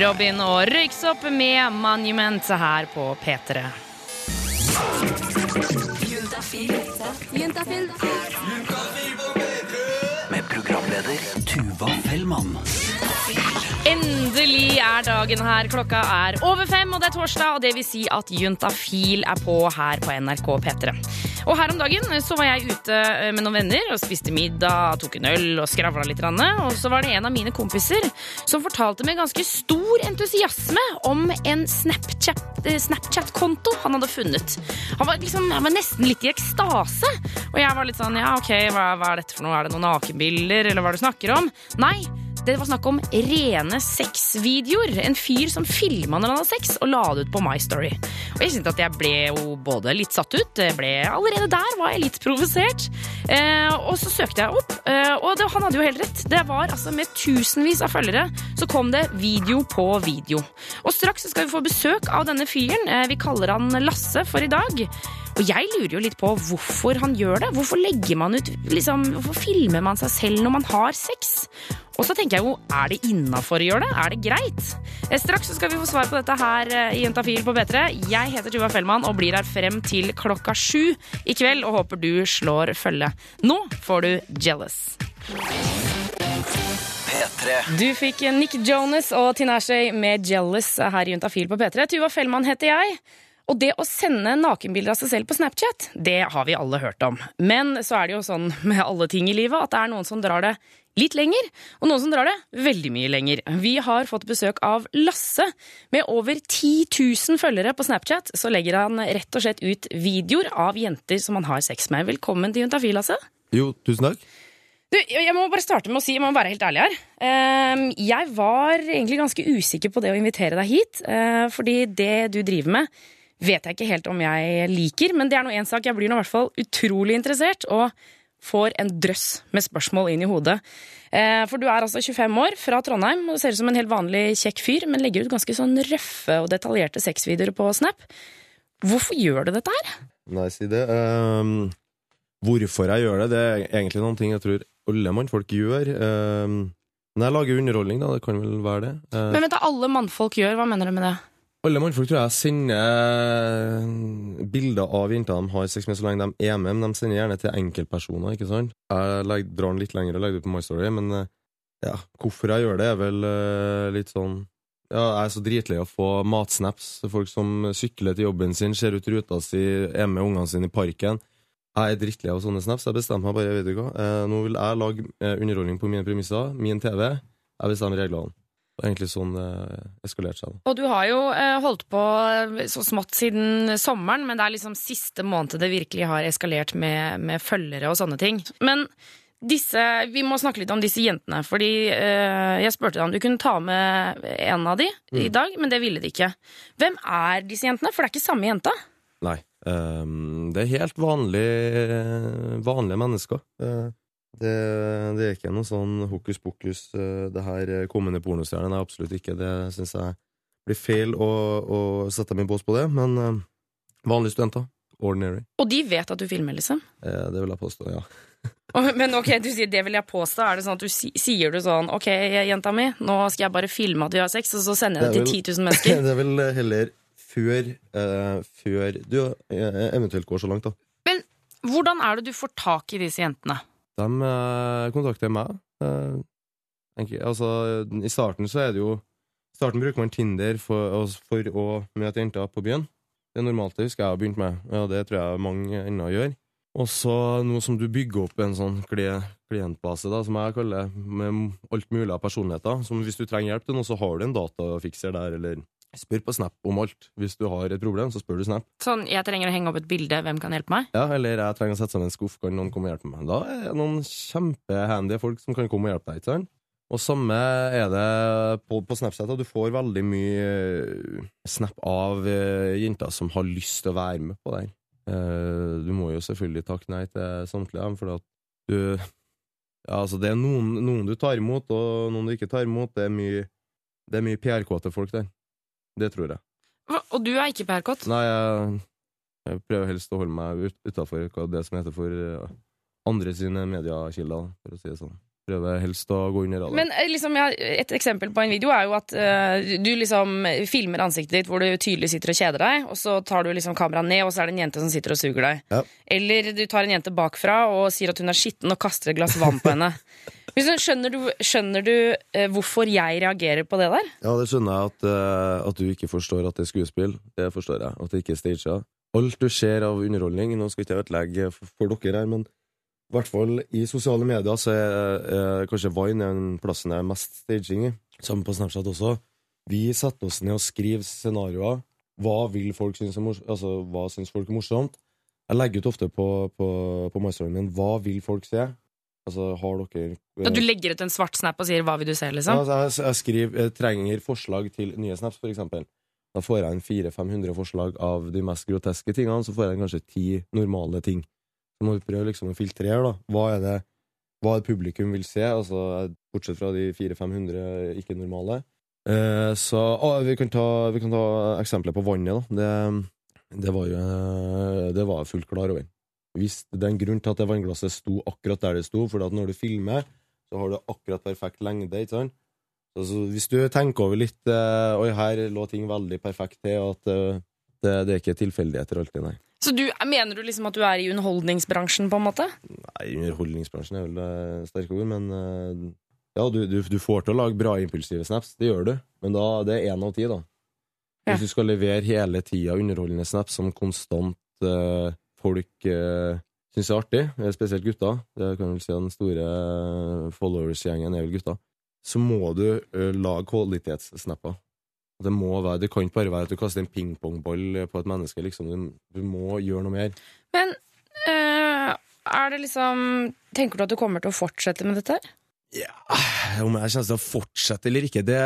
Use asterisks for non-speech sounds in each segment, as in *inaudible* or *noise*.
Robin og Røyksopp med Monument her på P3. Med programleder Tuva Fellmann. Endelig er dagen her. Klokka er over fem, og det er torsdag. og Det vil si at Juntafil er på her på NRK P3. Og her om dagen så var jeg ute eh, med noen venner og spiste middag, tok en øl og skravla litt. Og så var det en av mine kompiser som fortalte med ganske stor entusiasme om en Snapchat-konto Snapchat-konto han hadde funnet. Han var, liksom, han var nesten litt i ekstase. Og jeg var litt sånn ja, ok, hva, hva er dette for noe? Er det noen nakenbilder, eller hva er det du snakker om? Nei. Det var snakk om rene sexvideoer. En fyr som filma når han hadde sex, og la det ut på My Story. Og jeg kjente at jeg ble jo både litt satt ut, ble, allerede der var jeg litt provosert. Eh, og så søkte jeg opp, eh, og det, han hadde jo helt rett. Det var altså Med tusenvis av følgere så kom det video på video. Og straks skal vi få besøk av denne fyren. Eh, vi kaller han Lasse for i dag. Og jeg lurer jo litt på hvorfor han gjør det. Hvorfor legger man ut liksom, Hvorfor filmer man seg selv når man har sex? Og så tenker jeg jo, er det innafor å gjøre det? Er det greit? Eh, Straks så skal vi få svar på dette her eh, i Juntafil på P3. Jeg heter Tuva Fellmann og blir her frem til klokka sju i kveld og håper du slår følge. Nå får du Jealous. P3. Du fikk Nick Jonas og Tinashe med Jealous her i Juntafil på P3. Tuva Fellmann heter jeg. Og det å sende nakenbilder av seg selv på Snapchat, det har vi alle hørt om. Men så er det jo sånn med alle ting i livet at det er noen som drar det litt lenger, og noen som drar det veldig mye lenger. Vi har fått besøk av Lasse. Med over 10 000 følgere på Snapchat så legger han rett og slett ut videoer av jenter som han har sex med. Velkommen til Juntafil, Lasse. Jo, tusen takk. Du, jeg må bare starte med å si, jeg må være helt ærlig her. Ehm, Jeg var egentlig ganske usikker på det å invitere deg hit, eh, fordi det du driver med, vet jeg ikke helt om jeg liker, men det er nå én sak. Jeg blir nå i hvert fall utrolig interessert, og får en drøss med spørsmål inn i hodet. Eh, For du er altså 25 år, fra Trondheim, og ser ut som en helt vanlig kjekk fyr, men legger ut ganske sånn røffe og detaljerte sexvideoer på Snap. Hvorfor gjør du dette her? Nei, si det. Um, hvorfor jeg gjør det, det er egentlig noen ting jeg tror alle mannfolk gjør. Um, men jeg lager underholdning, da. Det kan vel være det. Uh, Men vent, du, alle mannfolk gjør, hva mener du med det? Alle mannfolk tror jeg sender eh, bilder av jenter de har sex med så lenge de er med, men de sender gjerne til enkeltpersoner, ikke sant? Jeg legger, drar den litt lenger og legger det på My Story, men eh, ja, hvorfor jeg gjør det, er vel eh, litt sånn ja, Jeg er så dritlei av å få matsnaps. Folk som sykler til jobben sin, ser ut ruta si, er med ungene sine i parken. Jeg er drittlei av sånne snaps. Jeg bestemmer meg bare, vet du hva. Nå vil jeg lage underholdning på mine premisser, min TV. Jeg bestemmer reglene. Det er egentlig sånn eh, eskalert seg. Og du har jo eh, holdt på eh, så smått siden sommeren, men det er liksom siste måned det virkelig har eskalert med, med følgere og sånne ting. Men disse, vi må snakke litt om disse jentene, fordi eh, jeg spurte deg om du kunne ta med en av de i dag, men det ville de ikke. Hvem er disse jentene? For det er ikke samme jenta. Nei. Um, det er helt vanlige, vanlige mennesker. Eh, det, det er ikke noe sånn hokus pokus, eh, det her eh, kommende pornostjernen. Nei, absolutt ikke. Det syns jeg blir feil å, å sette min bås på det. Men eh, vanlige studenter. Ordinary. Og de vet at du filmer, liksom. Eh, det vil jeg påstå, ja. *laughs* Men ok, du sier det vil jeg påstå. Er det sånn at du sier du sånn Ok, jenta mi, nå skal jeg bare filme at vi har sex, og så sender jeg det Det til 10 000 mennesker? *laughs* det er vel heller før, eh, før du eventuelt går så langt, da. Men hvordan er det du får tak i disse jentene? De eh, kontakter meg. Eh, altså, I starten så er det jo starten bruker man Tinder for, å- for å møte jenter på byen. Det er normalt, det husker jeg har begynt med, og det tror jeg mange ennå gjør. Og så nå som du bygger opp en sånn klientbase, da, som jeg kaller med alt mulig av personligheter, som hvis du trenger hjelp til noe, så har du en datafikser der, eller spør på Snap om alt. Hvis du har et problem, så spør du Snap. Sånn, jeg trenger å henge opp et bilde, hvem kan hjelpe meg? Ja, eller jeg trenger å sette sammen en skuff, kan noen komme og hjelpe meg? Da er det noen kjempehandy folk som kan komme og hjelpe deg, ikke sant? Og samme er det på, på Snapchat, du får veldig mye eh, snap av eh, jenter som har lyst til å være med på det. her. Eh, du må jo selvfølgelig takke nei til samtlige, dem, for at du Ja, altså, det er noen, noen du tar imot, og noen du ikke tar imot. Det er mye, det er mye PRK-te folk der. Det tror jeg. Hva? Og du er ikke PR-kott? Nei, jeg, jeg prøver helst å holde meg ut, utafor det som heter for eh, andre sine mediekilder, for å si det sånn. Prøver helst å gå under radaren. Men eh, liksom, ja, et eksempel på en video er jo at uh, du liksom filmer ansiktet ditt hvor du tydelig sitter og kjeder deg, og så tar du liksom kameraet ned, og så er det en jente som sitter og suger deg. Ja. Eller du tar en jente bakfra og sier at hun er skitten, og kaster et glass vann på henne. *laughs* Skjønner du, skjønner du uh, hvorfor jeg reagerer på det der? Ja, det skjønner jeg at, uh, at du ikke forstår at det er skuespill. Det forstår jeg. At det ikke er staged. Alt du ser av underholdning Nå skal ikke jeg ødelegge for, for dere her, men i hvert fall i sosiale medier så er, er kanskje Vine den plassen jeg er mest staging i. Sammen på Snapchat også. Vi setter oss ned og skriver scenarioer. Hva vil folk synes er morsomt? Altså, hva syns folk er morsomt? Jeg legger ut ofte på, på, på MyStoryen min hva vil folk se. Altså, har dere At du legger ut en svart snap og sier 'hva vil du se', ja, liksom? altså, jeg, jeg skriver, jeg trenger forslag til nye snaps, for eksempel. Da får jeg en 400-500 forslag av de mest groteske tingene, så får jeg kanskje ti normale ting. Så må vi prøve liksom å filtrere, da. Hva er det hva det publikum vil se, altså bortsett fra de 400-500 ikke-normale. Eh, så å, vi, kan ta, vi kan ta eksempler på vannet, da. Det, det var jo eh, Det var fullt klar over. Hvis det er en grunn til at det vannglasset sto akkurat der det sto, for når du filmer, så har du akkurat perfekt lengde, ikke sant? Så, så hvis du tenker over litt eh, Oi, her lå ting veldig perfekt til, at eh, det, det er ikke tilfeldigheter alltid, nei. Så du, mener du liksom at du er i underholdningsbransjen, på en måte? Nei, underholdningsbransjen er vel det sterke ord, men eh, ja, du, du, du får til å lage bra impulsive snaps, det gjør du, men da, det er én av ti, da. Ja. Hvis du skal levere hele tida underholdende snaps som konstant eh, folk uh, syns er artig, eh, spesielt gutta, det kan vel si den store eh, followers-gjengen er vel gutta, så må du eh, lage kvalitetssnapper. Det må være, det kan ikke bare være at du kaster en pingpongball på et menneske, liksom. Du, du må gjøre noe mer. Men øh, er det liksom Tenker du at du kommer til å fortsette med dette? Ja, Om jeg kommer til å fortsette eller ikke, det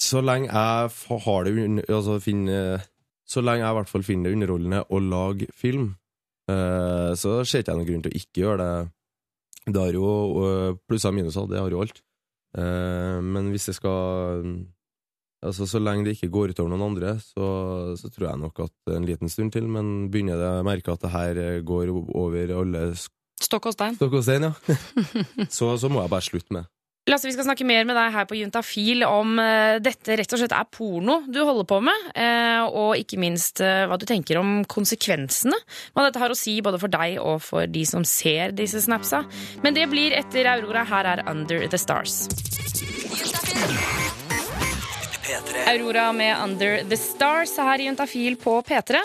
Så lenge jeg har det altså finner, Så lenge jeg i hvert fall finner det underholdende å lage film, øh, så ser ikke jeg noen grunn til å ikke gjøre det. Det har jo eh, plusser og minuser, det har jo alt. Uh, men hvis det skal Altså, Så lenge det ikke går utover noen andre, så, så tror jeg nok at en liten stund til, men begynner jeg å merke at det her går over alle Stokk og stein. stokk og stein, ja, *laughs* så, så må jeg bare slutte med. Lasse, vi skal snakke mer med deg her på Juntafil om eh, dette rett og slett er porno du holder på med, eh, og ikke minst eh, hva du tenker om konsekvensene. Hva dette har å si både for deg og for de som ser disse snapsa. Men det blir etter Aurora. Her er Under the Stars. Aurora med Under the Stars her i Juntafil på P3.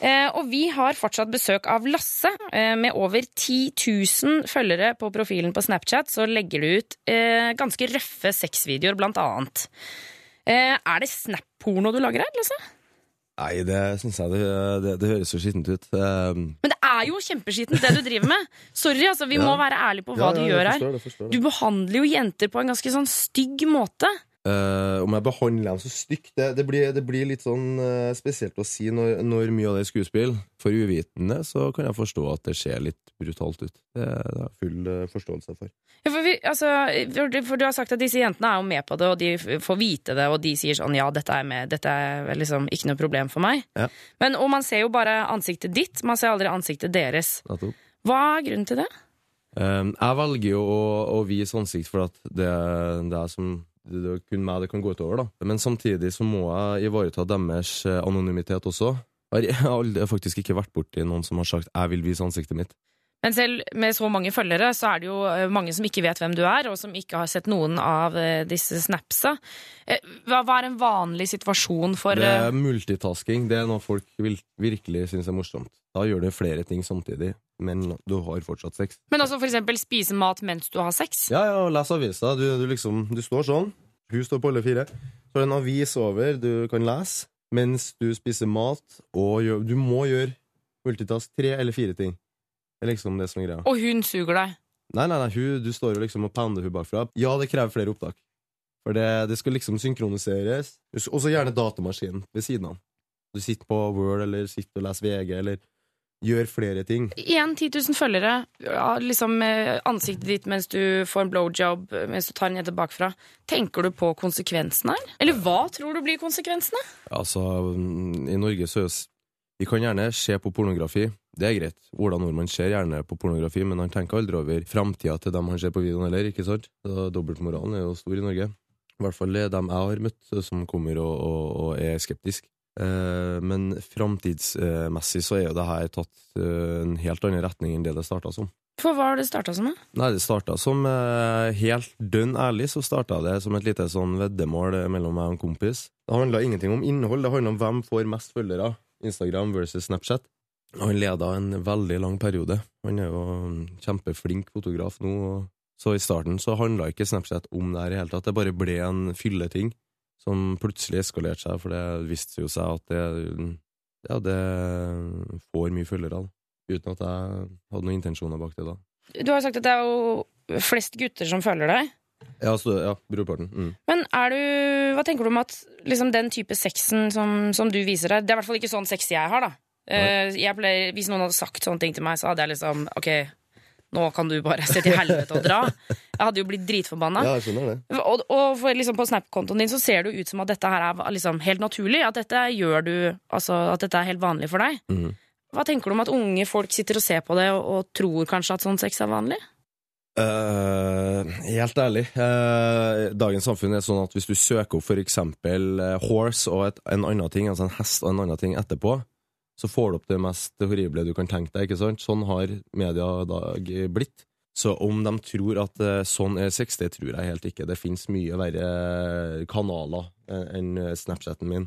Eh, og vi har fortsatt besøk av Lasse. Eh, med over 10 000 følgere på profilen på Snapchat så legger du ut eh, ganske røffe sexvideoer, blant annet. Er det snap-porno du lager her, Lasse? Nei, det syns jeg det, det, det høres så skittent ut. Um, Men det er jo kjempeskittent, det du driver med. Sorry, altså, vi Ja. må være ærlige på hva du gjør her. Det, Du behandler jo jenter på en ganske sånn stygg måte. Eh, om jeg behandler dem så stygt, det, det, blir, det blir litt sånn uh, spesielt å si når, når mye av det er skuespill. For uvitende så kan jeg forstå at det ser litt brutalt ut. Det, det har jeg full uh, forståelse for. Ja, for, vi, altså, for, du- for du har sagt at disse jentene er jo med på det, og de får vite det, og de sier sånn ja, dette er med, dette er liksom ikke noe problem for meg. Ja. Men, og man ser jo bare ansiktet ditt, man ser aldri ansiktet deres. Hva er grunnen til det? Jeg velger jo å, å vise ansikt for at det, det er som det er kun meg det kan gå utover. da Men samtidig så må jeg ivareta deres eh, anonymitet også. Jeg har faktisk ikke vært borti noen som har sagt 'jeg vil vise ansiktet mitt'. Men selv med så mange følgere, så er det jo eh, mange som ikke vet hvem du er, og som ikke har sett noen av eh, disse snapsa. Eh, Hva, er en vanlig situasjon for Det er multitasking. Det er noe folk virkelig syns er morsomt. Da gjør du flere ting samtidig, men du har fortsatt sex. Men altså for eksempel spise mat mens du har sex? Ja, ja, les avisa. Du, du liksom Du står sånn. Hun står på alle fire. Så er det en avis over du kan lese mens du spiser mat, og gjør, du må gjøre multitask tre eller fire ting. Det er liksom det som er greia. Og hun suger deg? Nei, nei, nei, hun, du står jo liksom og pounder hun bakfra. Ja, det krever flere opptak. For det, det skal liksom synkroniseres. Og så gjerne datamaskinen ved siden av. Du sitter på Word, eller sitter og leser VG, eller gjør flere ting. Igjen 10 000 følgere. Ja, liksom ansiktet ditt mens du får en blowjob, mens du tar en jente bakfra. Tenker du på konsekvensene her? Eller hva tror du blir konsekvensene? Altså, mm, i Norge så er jo Vi kan gjerne se på pornografi. Det er greit. Ola Nordmann ser gjerne på pornografi, men han tenker aldri over framtida til dem han ser på videoen heller, ikke sant? Så Dobbeltmoralen er jo stor i Norge. I hvert fall dem jeg har møtt som kommer og, og, og er skeptisk. Eh, men framtidsmessig så er jo det her tatt eh, en helt annen retning enn det det starta som. For hva har det starta som, da? Nei, det starta som eh, helt dønn ærlig, så starta det som et lite sånn veddemål eh, mellom meg og en kompis. Det handla ingenting om innhold, det handla om hvem får mest følgere. Instagram versus Snapchat. Han leda en veldig lang periode. Han er jo kjempeflink fotograf nå. Så i starten så handla ikke Snapchat om det her i hele tatt. Det bare ble en fylleting som plutselig eskalerte seg, for det viste jo seg at det, ja, det får mye følgere. av, Uten at jeg hadde noen intensjoner bak det da. Du har jo sagt at det er jo flest gutter som følger deg. Ja, så, ja brorparten. Mm. Men er du, hva tenker du om at liksom, den type sexen som, som du viser deg Det er i hvert fall ikke sånn sex jeg har, da. Eh, jeg pleier, hvis noen hadde sagt sånne ting til meg, så hadde jeg liksom Ok, nå kan du bare se til helvete og dra. Jeg hadde jo blitt dritforbanna. Ja. Og, og liksom, på Snap-kontoen din så ser det jo ut som at dette her er liksom, helt naturlig. At dette gjør du Altså at dette er helt vanlig for deg. Mm. Hva tenker du om at unge folk sitter og ser på det og, og tror kanskje at sånn sex er vanlig? Uh, helt ærlig, Uh, dagens samfunn er sånn at hvis du søker opp eksempel eh, horse og et, en annen ting, altså en hest og en annen ting etterpå, så får du opp det mest horrible du kan tenke deg, ikke sant? Sånn har media i dag blitt. Så om de tror at eh, sånn er sex, det tror jeg helt ikke. Det finnes mye verre kanaler eh, enn Snapchaten min.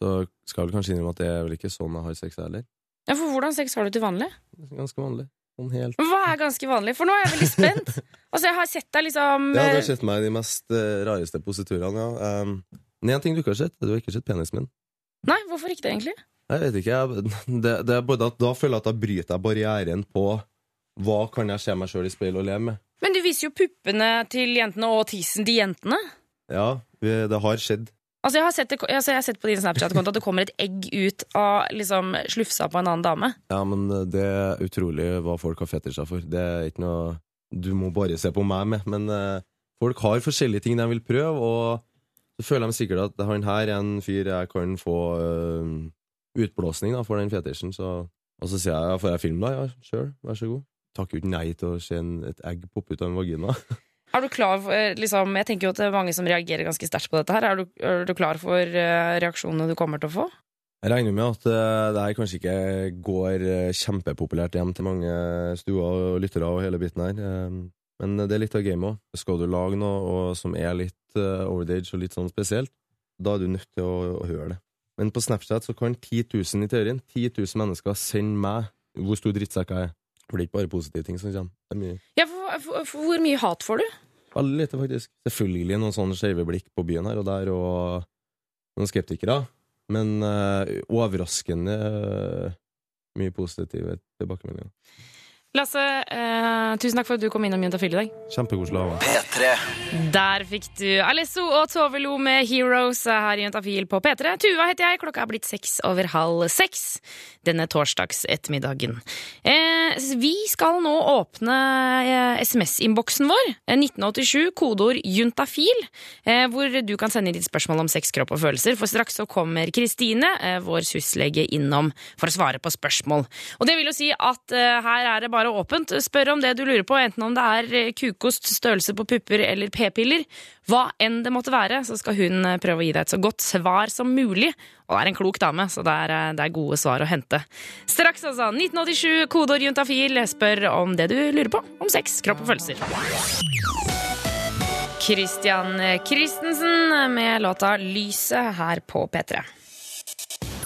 Så skal vel kanskje innrømme at det er vel ikke sånn jeg har sex heller. Ja, for hvordan sex har du til vanlig? Ganske vanlig. Sånn helt Hva er ganske vanlig? For nå er jeg veldig spent. *laughs* Altså, jeg har sett deg liksom Ja, du eh, har sett meg i de mest eh, rareste positurene, ja. Um, men en ting du ikke har sett, du har ikke sett penisen min. Nei, hvorfor ikke det, egentlig? Jeg vet ikke, jeg, det, det er både at Da føler jeg at da bryter jeg barrieren på hva kan jeg se meg sjøl i speilet og leve med. Men du viser jo puppene til jentene og tissen til jentene. Ja, vi, det har skjedd. Altså, jeg har sett, det, altså, jeg har sett på din Snapchat-konto at det kommer et egg ut av liksom, slufsa på en annen dame. Ja, men eh, det er utrolig hva folk har fetisjer for. Det er ikke noe du må bare se på meg med. Men uh, folk har forskjellige ting de vil prøve, og så føler de sikkert at han her er en fyr jeg kan få uh, utblåsning da, for den fetisjen. Så, og så sier jeg ja, får jeg film, da? Ja, sure, vær så god. Takker jo ikke nei til å se en, et egg poppe ut av en vagina. *laughs* Er du klar for, eh, liksom, Jeg tenker jo at det er mange som reagerer ganske sterkt på dette. her Er du, er du klar for eh, reaksjonene du kommer til å få? Jeg regner med at uh, det her kanskje ikke går eh, kjempepopulært hjem til mange stuer og lyttere og hele biten her. Eh, Men det er litt av gamet òg. Skal du lage noe som er litt uh, over the age og litt sånn spesielt, da er du nødt til å, å høre det. Men på Snapchat så kan 10 000 i teorien 10 000 mennesker sende meg hvor stor drittsekk jeg er. For det er ikke bare positive ting som kommer. Er. Ja, for, for, for Hvor mye hat får du? Veldig lite, faktisk. Selvfølgelig noen sånne skeive blikk på byen her og der, og noen skeptikere. Men uh, overraskende uh, mye positive tilbakemeldinger. Lasse, eh, tusen takk for at du kom innom Juntafil i dag. Kjempekoselig å ha. P3. Der fikk du Alesso og Tove Lo med Heroes her i Juntafil på P3. Tuva heter jeg, klokka er blitt seks over halv seks denne torsdags ettermiddagen. Eh, vi skal nå åpne eh, SMS-innboksen vår, eh, 1987, kodeord juntafil, eh, hvor du kan sende inn ditt spørsmål om sex, kropp og følelser, for straks så kommer Kristine, eh, vår syslege, innom for å svare på spørsmål. Og det vil jo si at eh, her er det bare åpent. Spør om det du lurer på, enten om det er eh, kukost, størrelse på pupper eller p-piller. Hva enn det måtte være, så skal hun eh, prøve å gi deg et så godt svar som mulig. Og det er en klok dame, så det er, eh, det er gode svar å hente. Straks, altså. 1987, kodeord juntafil. Spør om det du lurer på om sex, kropp og følelser. Christian Christensen med låta 'Lyset' her på P3.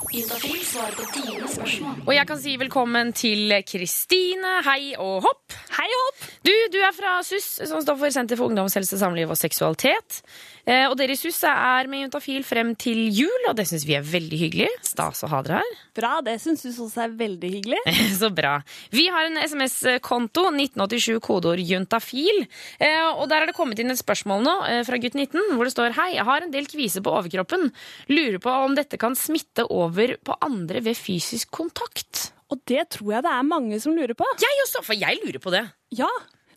Juntafil svarer på dine spørsmål. Og jeg kan si velkommen til Kristine. Hei og hopp. Hei og hopp! Du, du er fra SUS, som står for Senter for ungdomshelse, samliv og seksualitet. Eh, og dere i SUS er med Juntafil frem til jul, og det syns vi er veldig hyggelig. Stas å ha dere her. Bra, det syns du også er veldig hyggelig. *laughs* Så bra. Vi har en SMS-konto, 1987, kodeord juntafil. Eh, og der er det kommet inn et spørsmål nå eh, fra gutt 19, hvor det står Hei, jeg har en del kvise på overkroppen. Lurer på om dette kan smitte over på andre ved fysisk kontakt. Og det tror jeg det er mange som lurer på. Jeg også, for jeg lurer på det. Ja,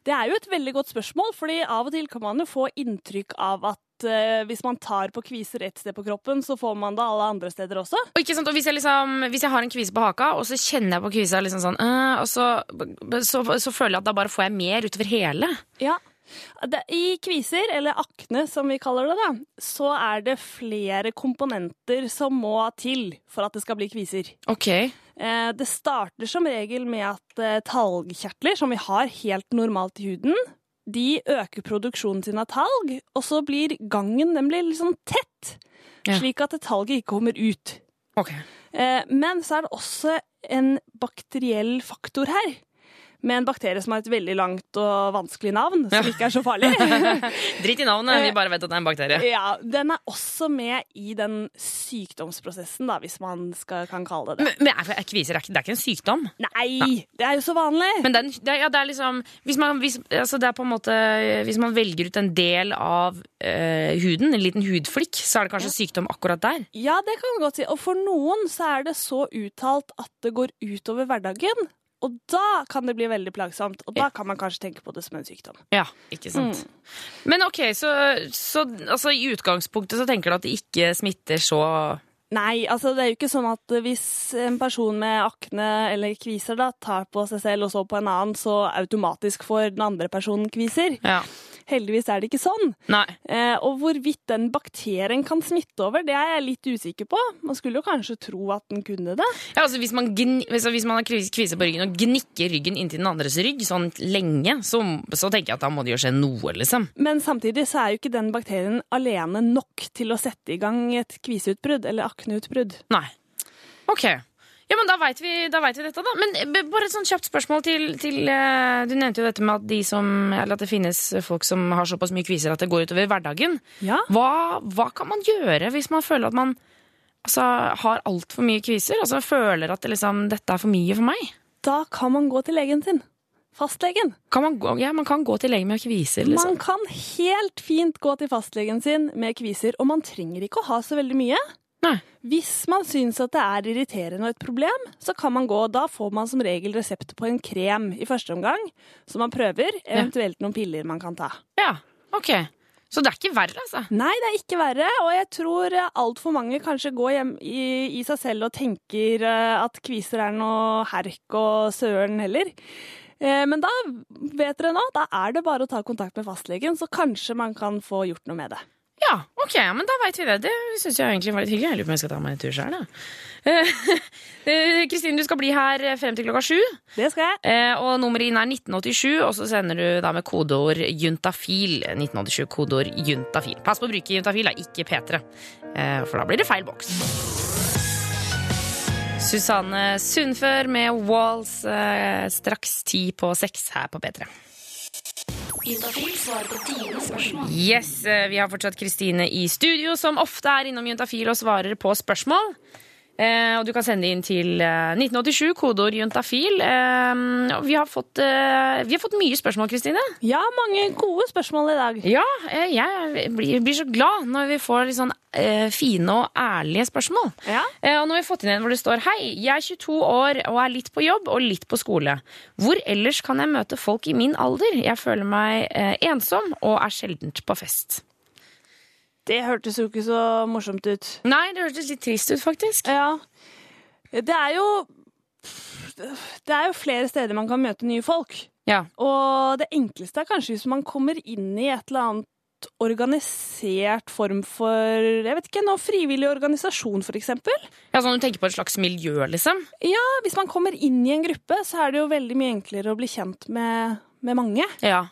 det er jo et veldig godt spørsmål, fordi av og til kan man jo få inntrykk av at at eh, hvis man tar på kviser ett sted på kroppen, så får man det alle andre steder også. Og, ikke sant? og hvis, jeg liksom, hvis jeg har en kvise på haka, og så kjenner jeg på kvisa liksom sånn, øh, og så, så, så føler jeg at da bare får jeg mer utover hele. Ja. Det, I kviser, eller akne som vi kaller det, da, så er det flere komponenter som må til for at det skal bli kviser. Ok. Eh, Det starter som regel med at eh, talgkjertler, som vi har helt normalt i huden, de øker produksjonen sin av talg, og så blir gangen den blir litt sånn tett, Ja. slik at talget ikke kommer ut. Ok. Eh, Men så er det også en bakteriell faktor her. Med en bakterie som har et veldig langt og vanskelig navn, som ikke er så farlig. *laughs* Dritt i navnet, vi bare vet at det er en bakterie. *laughs* ja, Den er også med i den sykdomsprosessen, da, hvis man skal, kan kalle det det. Men, men er, er kviser er det er ikke en sykdom? Nei, det er jo så vanlig! Men den, det, ja, det er liksom hvis man, hvis, altså det er på en måte, hvis man velger ut en del av eh, huden, en liten hudflikk, så er det kanskje sykdom akkurat der. Ja, det kan man godt si. Og for noen så er det så uttalt at det går utover hverdagen. Og da kan det bli veldig plagsomt, og da kan man kanskje tenke på det som en sykdom. Ja, ikke sant. Men ok, så, så altså, i utgangspunktet så tenker du at det ikke smitter så Nei, altså det er jo ikke sånn at hvis en person med akne eller kviser da, tar på seg selv og så på en annen, så automatisk får den andre personen kviser. Ja. Heldigvis er det ikke sånn. Eh, og hvorvidt den bakterien kan smitte over, det er jeg litt usikker på. Man skulle jo kanskje tro at den kunne det. Ja, altså hvis man, gni, hvis, man har kvise på ryggen og gnikker ryggen inntil den andres rygg sånn lenge, så, så tenker jeg at da må det jo skje noe, liksom. Men samtidig så er jo ikke den bakterien alene nok til å sette i gang et kviseutbrudd eller akneutbrudd. Nei. Ok. Ja, men da veit vi, vi dette, da. Men eh, bare et sånn kjapt spørsmål til, til eh, Du nevnte jo dette med at, de som, eller at det finnes folk som har såpass mye kviser at det går utover hverdagen. Ja. Hva, hva kan man gjøre hvis man føler at man altså, har altfor mye kviser? Altså føler at det, liksom, dette er for mye for meg? Da kan man gå til legen sin. Fastlegen. Kan man, gå, ja, man kan gå til legen med kviser, liksom. Man kan helt fint gå til fastlegen sin med kviser, og man trenger ikke å ha så veldig mye. Nei. Hvis man syns at det er irriterende og et problem, så kan man gå. Da får man som regel resept på en krem i første omgang, som man prøver, eventuelt noen piller man kan ta. Ja, ok. Så det er ikke verre, altså? Nei, det er ikke verre, og jeg tror altfor mange kanskje går hjem i, i seg selv og tenker eh, at kviser er noe herk og søren heller. Eh, Men da vet dere nå, da er det bare å ta kontakt med fastlegen, så kanskje man kan få gjort noe med det. Ja, ok, ja, men da veit vi det. Det syns jeg egentlig var litt hyggelig. Jeg lurer på om jeg skal ta meg en tur sjøl, *laughs* Kristine, du skal bli her frem til klokka sju. Det skal jeg. Eh, og nummeret inn er 1987, og så sender du da med kodeord juntafil. 1987, kodeord juntafil. Pass på å bruke juntafil, da, ikke P3. Eh, for da blir det feil boks. Susanne Sundfør med Walls eh, straks ti på seks her på P3. Juntafil svarer på dine spørsmål. Yes, eh, Vi har fortsatt Kristine i studio, som ofte er innom Juntafil og svarer på spørsmål. Eh, og du kan sende inn til eh, 1987, kodeord juntafil. Eh, og vi, har fått, eh, vi har fått mye spørsmål, Kristine. Ja, mange gode spørsmål i dag. Ja, eh, jeg blir, blir så glad når vi får litt sånn eh, fine og ærlige spørsmål. Ja. Eh, og nå har vi fått inn en hvor det står Hei, jeg er 22 år og er litt på jobb og litt på skole. Hvor ellers kan jeg møte folk i min alder? Jeg føler meg eh, ensom og er sjeldent på fest. Det hørtes jo ikke så morsomt ut. Nei, det hørtes litt trist ut, faktisk. Ja. Det er jo Det er jo flere steder man kan møte nye folk. Ja. Og det enkleste er kanskje hvis man kommer inn i et eller annet organisert form for Jeg vet ikke, noe frivillig organisasjon, for eksempel. ja, sånn Du tenker på et slags miljø, liksom? Ja, hvis man kommer inn i en gruppe, så er det jo veldig mye enklere å bli kjent med, med mange. Ja.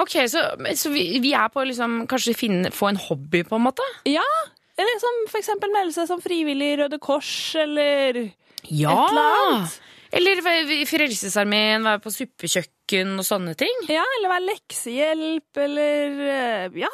Ok, Så, så vi, vi er på liksom Kanskje finne, få en hobby, på en måte? Ja, eller som for eksempel melde seg som frivillig i Røde Kors, eller Ja! et eller annet. Eller Frelsesarmeen, være på suppekjøkken og sånne ting. Ja, eller være leksehjelp, eller eh, ja.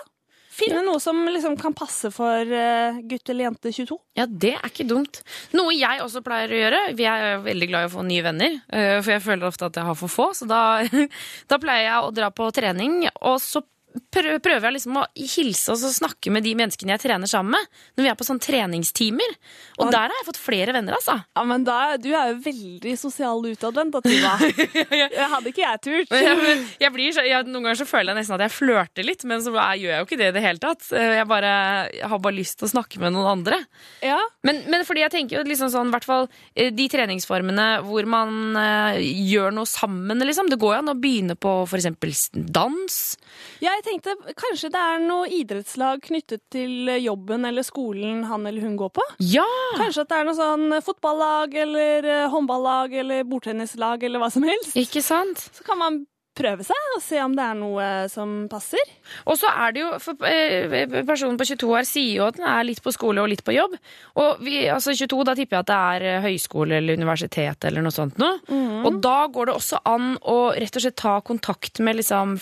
Finne noe som liksom kan passe for eh, gutt eller jente 22. Ja, det er ikke dumt. Noe jeg også pleier å gjøre. Vi er veldig glad i å få nye venner, eh, for jeg føler ofte at jeg har for få. Så da, *laughs* da pleier jeg å dra på trening, og så prøver jeg liksom å hilse og snakke med de menneskene jeg trener sammen med. Når vi er på sånn treningstimer. Og Og- der har jeg fått flere venner, altså. Ja, men da, Du er jo veldig sosial utadvendt, Tuva. *laughs* Det hadde ikke jeg turt. ja, jeg blir jeg, noen ganger så føler jeg nesten at jeg flørter litt, men så jeg, gjør jeg jo ikke det i det hele tatt. Eh, Jeg, bare, jeg har bare lyst til å snakke med noen andre. Ja, Men, men fordi jeg tenker jo liksom sånn, i hvert fall eh, de treningsformene hvor man eh, gjør noe sammen, liksom. Det går jo an å begynne på eksempel dans. Ja, jeg tenkte kanskje det er noe idrettslag knyttet til jobben eller skolen han eller hun går på? Ja! Kanskje at det er noe sånn fotballag eller eh, håndballag eller bordtennislag eller hva som helst? Ikke sant? Så kan man prøve seg og se om det er noe som passer. Og så er det jo, for eh, Personen på 22 år sier jo at den er litt på skole og litt på jobb. Og vi, altså 22, da tipper jeg at det er eh, høyskole eller universitet eller noe sånt noe. Og da går det også an å rett og slett ta kontakt med liksom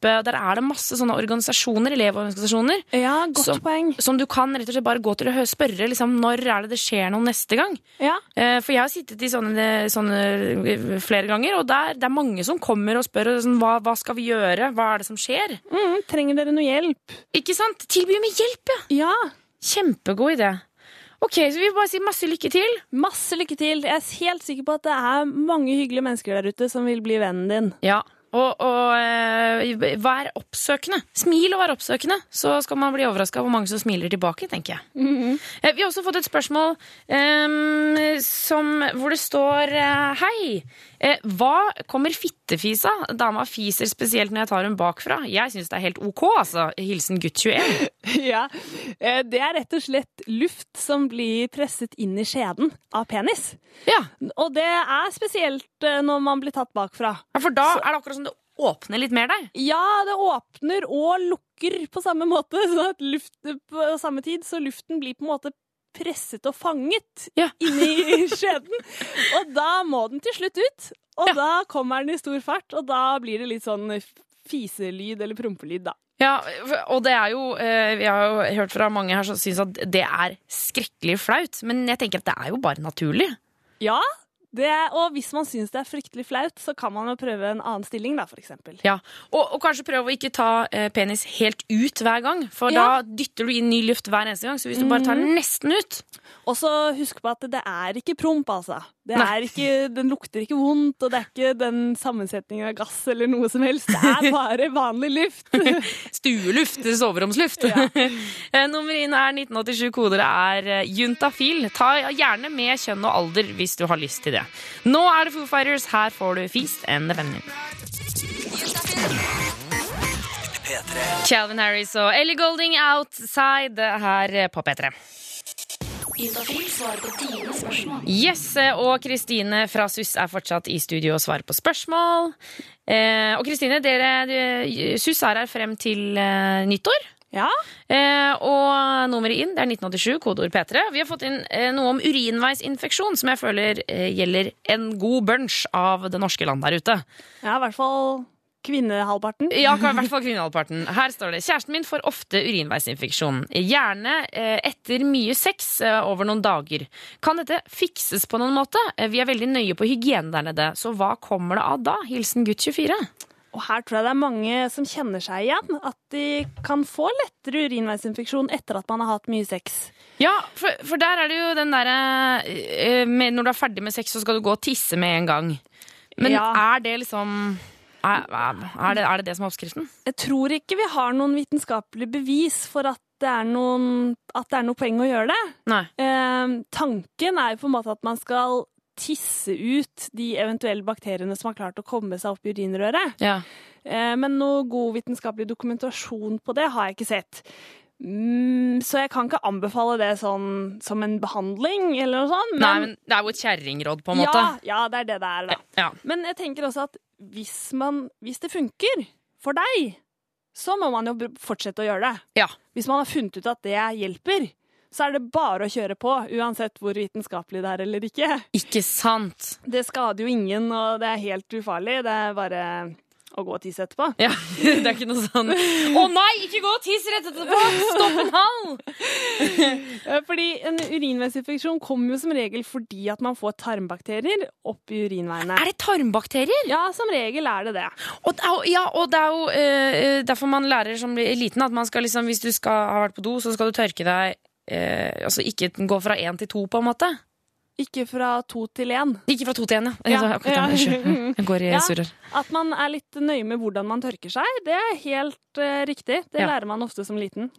faddergruppe. Der er det masse sånne organisasjoner, elevorganisasjoner, Ja, godt som, poeng. som du kan rett og slett bare gå til og spørre liksom, når er det det skjer noe neste gang. Ja, Eh, For jeg har sittet i sånne, sånne eh, flere ganger, og der, det er mange som kommer og spør sånn, hva, hva skal vi gjøre, hva er det som skjer? mm, Trenger dere noe hjelp? Ikke sant? Tilby med hjelp, ja! Ja. Kjempegod idé. Ok, så vi bare si masse lykke til. Masse lykke til. Jeg er helt sikker på at det er mange hyggelige mennesker der ute som vil bli vennen din. Ja, og, og eh, vær oppsøkende. Smil og vær oppsøkende, så skal man bli overraska hvor mange som smiler tilbake, tenker jeg. Eh, Vi har også fått et spørsmål um, som, hvor det står eh, Hei, hva kommer fittefisa? Dama fiser spesielt når jeg tar hun bakfra. Jeg syns det er helt ok, altså. Hilsen gutt 21. *laughs* Ja, eh, Det er rett og slett luft som blir presset inn i skjeden av penis. Ja, Og det er spesielt eh, når man blir tatt bakfra. ja, for da er det akkurat som det åpner litt mer der. Ja, det åpner og lukker på samme måte, *laughs* sånn at luft på samme tid, så luften blir på en måte presset og fanget Ja. *laughs* inni skjeden. Og da må den til slutt ut, og Ja. da kommer den i stor fart, og da blir det litt sånn fiselyd eller prompelyd, da. Ja, og det er jo eh, Vi har jo hørt fra mange her som syns at det er skrekkelig flaut, men jeg tenker at det er jo bare naturlig. Ja, det og hvis man syns det er fryktelig flaut, så kan man jo prøve en annen stilling, da, for. Ja, og, og kanskje prøve å ikke ta eh, penis helt ut hver gang, for Ja. da dytter du inn ny luft hver eneste gang. Så hvis du bare tar den nesten ut Og så husk på at det er ikke promp, altså. Det er ikke, den lukter ikke vondt, og det er ikke den sammensetningen av gass eller noe som helst. Det er bare *laughs* vanlig luft. *laughs* Stueluft, soveromsluft. Ja. *laughs* Nummer inn er 1987, koder er eh, juntafil. Ta gjerne med kjønn og alder hvis du har lyst til det. Nå er det Foo Fighters, her får du Feast and the Feminine. Calvin Harris og Ellie Golding Outside her på P3. Juntafil svarer på dine spørsmål. Yes, og Kristine fra SUS er fortsatt i studio og svarer på spørsmål. Eh, og Kristine, SUS er her frem til eh, nyttår. Ja, Eh, og nummeret inn det er 1987, kodeord P3. Vi har fått inn eh, noe om urinveisinfeksjon, som jeg føler eh, gjelder en god bunch av det norske land der ute. ja i hvert fall kvinnehalvparten. Ja, i hvert fall kvinnehalvparten. Her står det kjæresten min får ofte urinveisinfeksjon. Gjerne eh, etter mye sex eh, over noen dager. Kan dette fikses på noen måte? Eh, vi er veldig nøye på hygiene der nede, så hva kommer det av da? Hilsen gutt 24. Og her tror jeg det er mange som kjenner seg igjen. At de kan få lettere urinveisinfeksjon etter at man har hatt mye sex. Ja, for, for der er det jo den derre eh, Når du er ferdig med sex, så skal du gå og tisse med en gang. Men Ja. er det liksom er, er, det, er det det som er oppskriften? Jeg tror ikke vi har noen vitenskapelig bevis for at det er, noen, at det er noe poeng å gjøre det. Nei. Eh, tanken er jo på en måte at man skal tisse ut de eventuelle bakteriene som har klart å komme seg opp i urinrøret. Ja. Eh, men noe god vitenskapelig dokumentasjon på det har jeg ikke sett. Mm, så jeg kan ikke anbefale det sånn som en behandling eller noe sånt. Nei, men det er jo et kjerringråd, på en måte. Ja, ja, det er det det er, da. Ja. Men jeg tenker også at hvis, man, hvis det funker for deg, så må man jo fortsette å gjøre det. Ja. Hvis man har funnet ut at det hjelper, så er det bare å kjøre på, uansett hvor vitenskapelig det er eller ikke. Ikke sant? Det skader jo ingen, og det er helt ufarlig. Det er bare å gå og tisse etterpå. Ja, *laughs* Det er ikke noe sånn Å nei, ikke gå og tiss rett etterpå! Stopp en hal! *laughs* Eh, Fordi en urinveisinfeksjon kommer jo som regel fordi at man får tarmbakterier opp i urinveiene. Er det tarmbakterier? Ja, som regel er det det. Og, ja, og det er jo uh, derfor man lærer som liten at man skal liksom, hvis du skal ha vært på do, så skal du tørke deg eh, Altså ikke gå fra én til to, på en måte. Ikke fra to til én. Ikke fra to til én, ja. Ja, akkurat, ja. *laughs* Jeg går i Ja. surrer. At man er litt nøye med hvordan man tørker seg, det er helt uh, riktig. Det Ja. lærer man ofte som liten.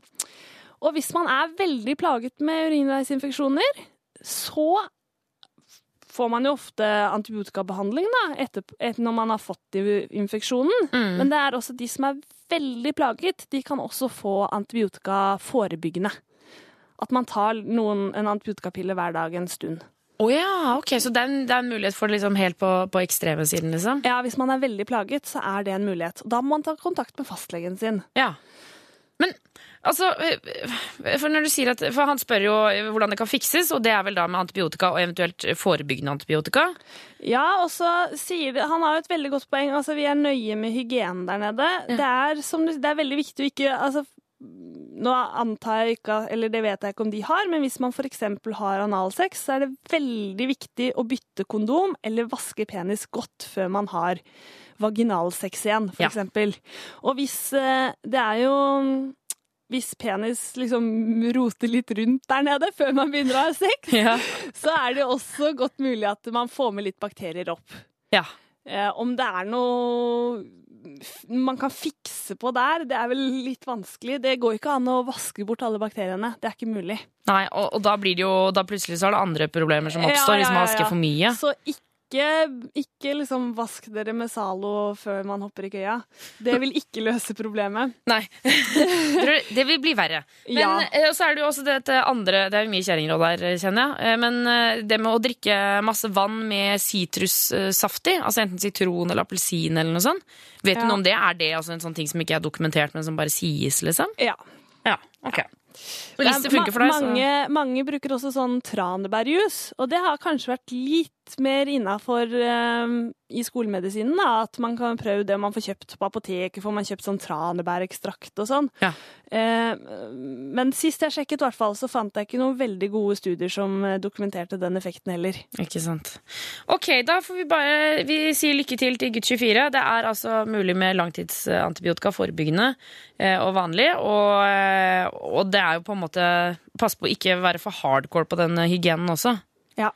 Og hvis man er veldig plaget med urinveisinfeksjoner, så får man jo ofte antibiotikabehandling da, etter, etter når man har fått infeksjonen. Mm. Men det er også de som er veldig plaget, de kan også få antibiotika forebyggende. At man tar noen, en antibiotikapille hver dag en stund. Å ja, ok, Så det er en, det er en mulighet for det liksom helt på, på ekstreme siden, liksom? Ja, Hvis man er veldig plaget, så er det en mulighet. Da må man ta kontakt med fastlegen sin. Ja. Men altså For når du sier at For han spør jo hvordan det kan fikses, og det er vel da med antibiotika og eventuelt forebyggende antibiotika? Ja, og så sier det Han har jo et veldig godt poeng. Altså, Vi er nøye med hygienen der nede. Det, er, som, det er veldig viktig å ikke altså, Nå antar jeg ikke, eller det vet jeg ikke om de har, men hvis man f.eks. har analsex, så er det veldig viktig å bytte kondom eller vaske penis godt før man har vaginalsex igjen, Ja. f.eks. Og hvis eh, Det er jo hvis penis liksom roter litt rundt der nede før man begynner å ha sex, *laughs* Ja. så er det også godt mulig at man får med litt bakterier opp. ja. Eh, om det er noe man kan fikse på der, det er vel litt vanskelig. Det går ikke an å vaske bort alle bakteriene. Det er ikke mulig. Nei, og, og da blir det jo Da plutselig så er det andre problemer som Ja, oppstår ja, hvis man vasker for mye. Så ikke, ikke liksom vask dere med Zalo før man hopper i køya. Det vil ikke løse problemet. *laughs* Nei. Det vil bli verre. Men Ja. eh, så er det jo også dette andre Det er mye kjerringråd her, kjenner jeg. Eh, Men eh, det med å drikke masse vann med sitrussaft i, altså enten sitron eller appelsin eller noe sånt. Vet du Ja. noe om det? Er det altså en sånn ting som ikke er dokumentert, men som bare sies, liksom? Ja. Ja, ok. Og hvis det er deg, så mange, mange bruker også sånn tranebærjus, og det har kanskje vært litt mer innafor i skolemedisinen. Da, at man kan prøve det man får kjøpt på apoteket, får man kjøpt sånn tranebærekstrakt og sånn. Ja. Eh, men sist jeg sjekket, i hvert fall, så fant jeg ikke noen veldig gode studier som eh, dokumenterte den effekten heller. Ikke sant. Ok, da får vi bare Vi sier lykke til til gutt 24. Det er altså mulig med langtidsantibiotika forebyggende eh, og vanlig. Og, eh, og det er jo på en måte Pass på å ikke være for hardcore på den hygienen også. Ja.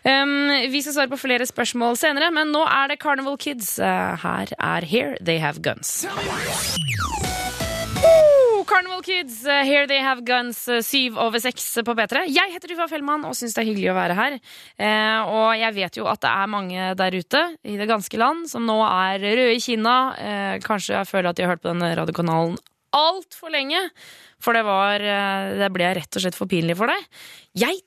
Um, vi skal svare på flere spørsmål senere, men nå er det Carnival Kids. Uh, her er Here They Have Guns. Woo! Carnival Kids, eh, Here They Have Guns, eh, syv over seks på P3. Jeg heter Uva Fellmann og syns det er hyggelig å være her. Og jeg vet jo at det er mange der ute i det ganske land som nå er røde i kinna. Kanskje jeg føler at de har hørt på denne radiokanalen altfor lenge. For det var Det ble rett og slett for pinlig for deg. Jeg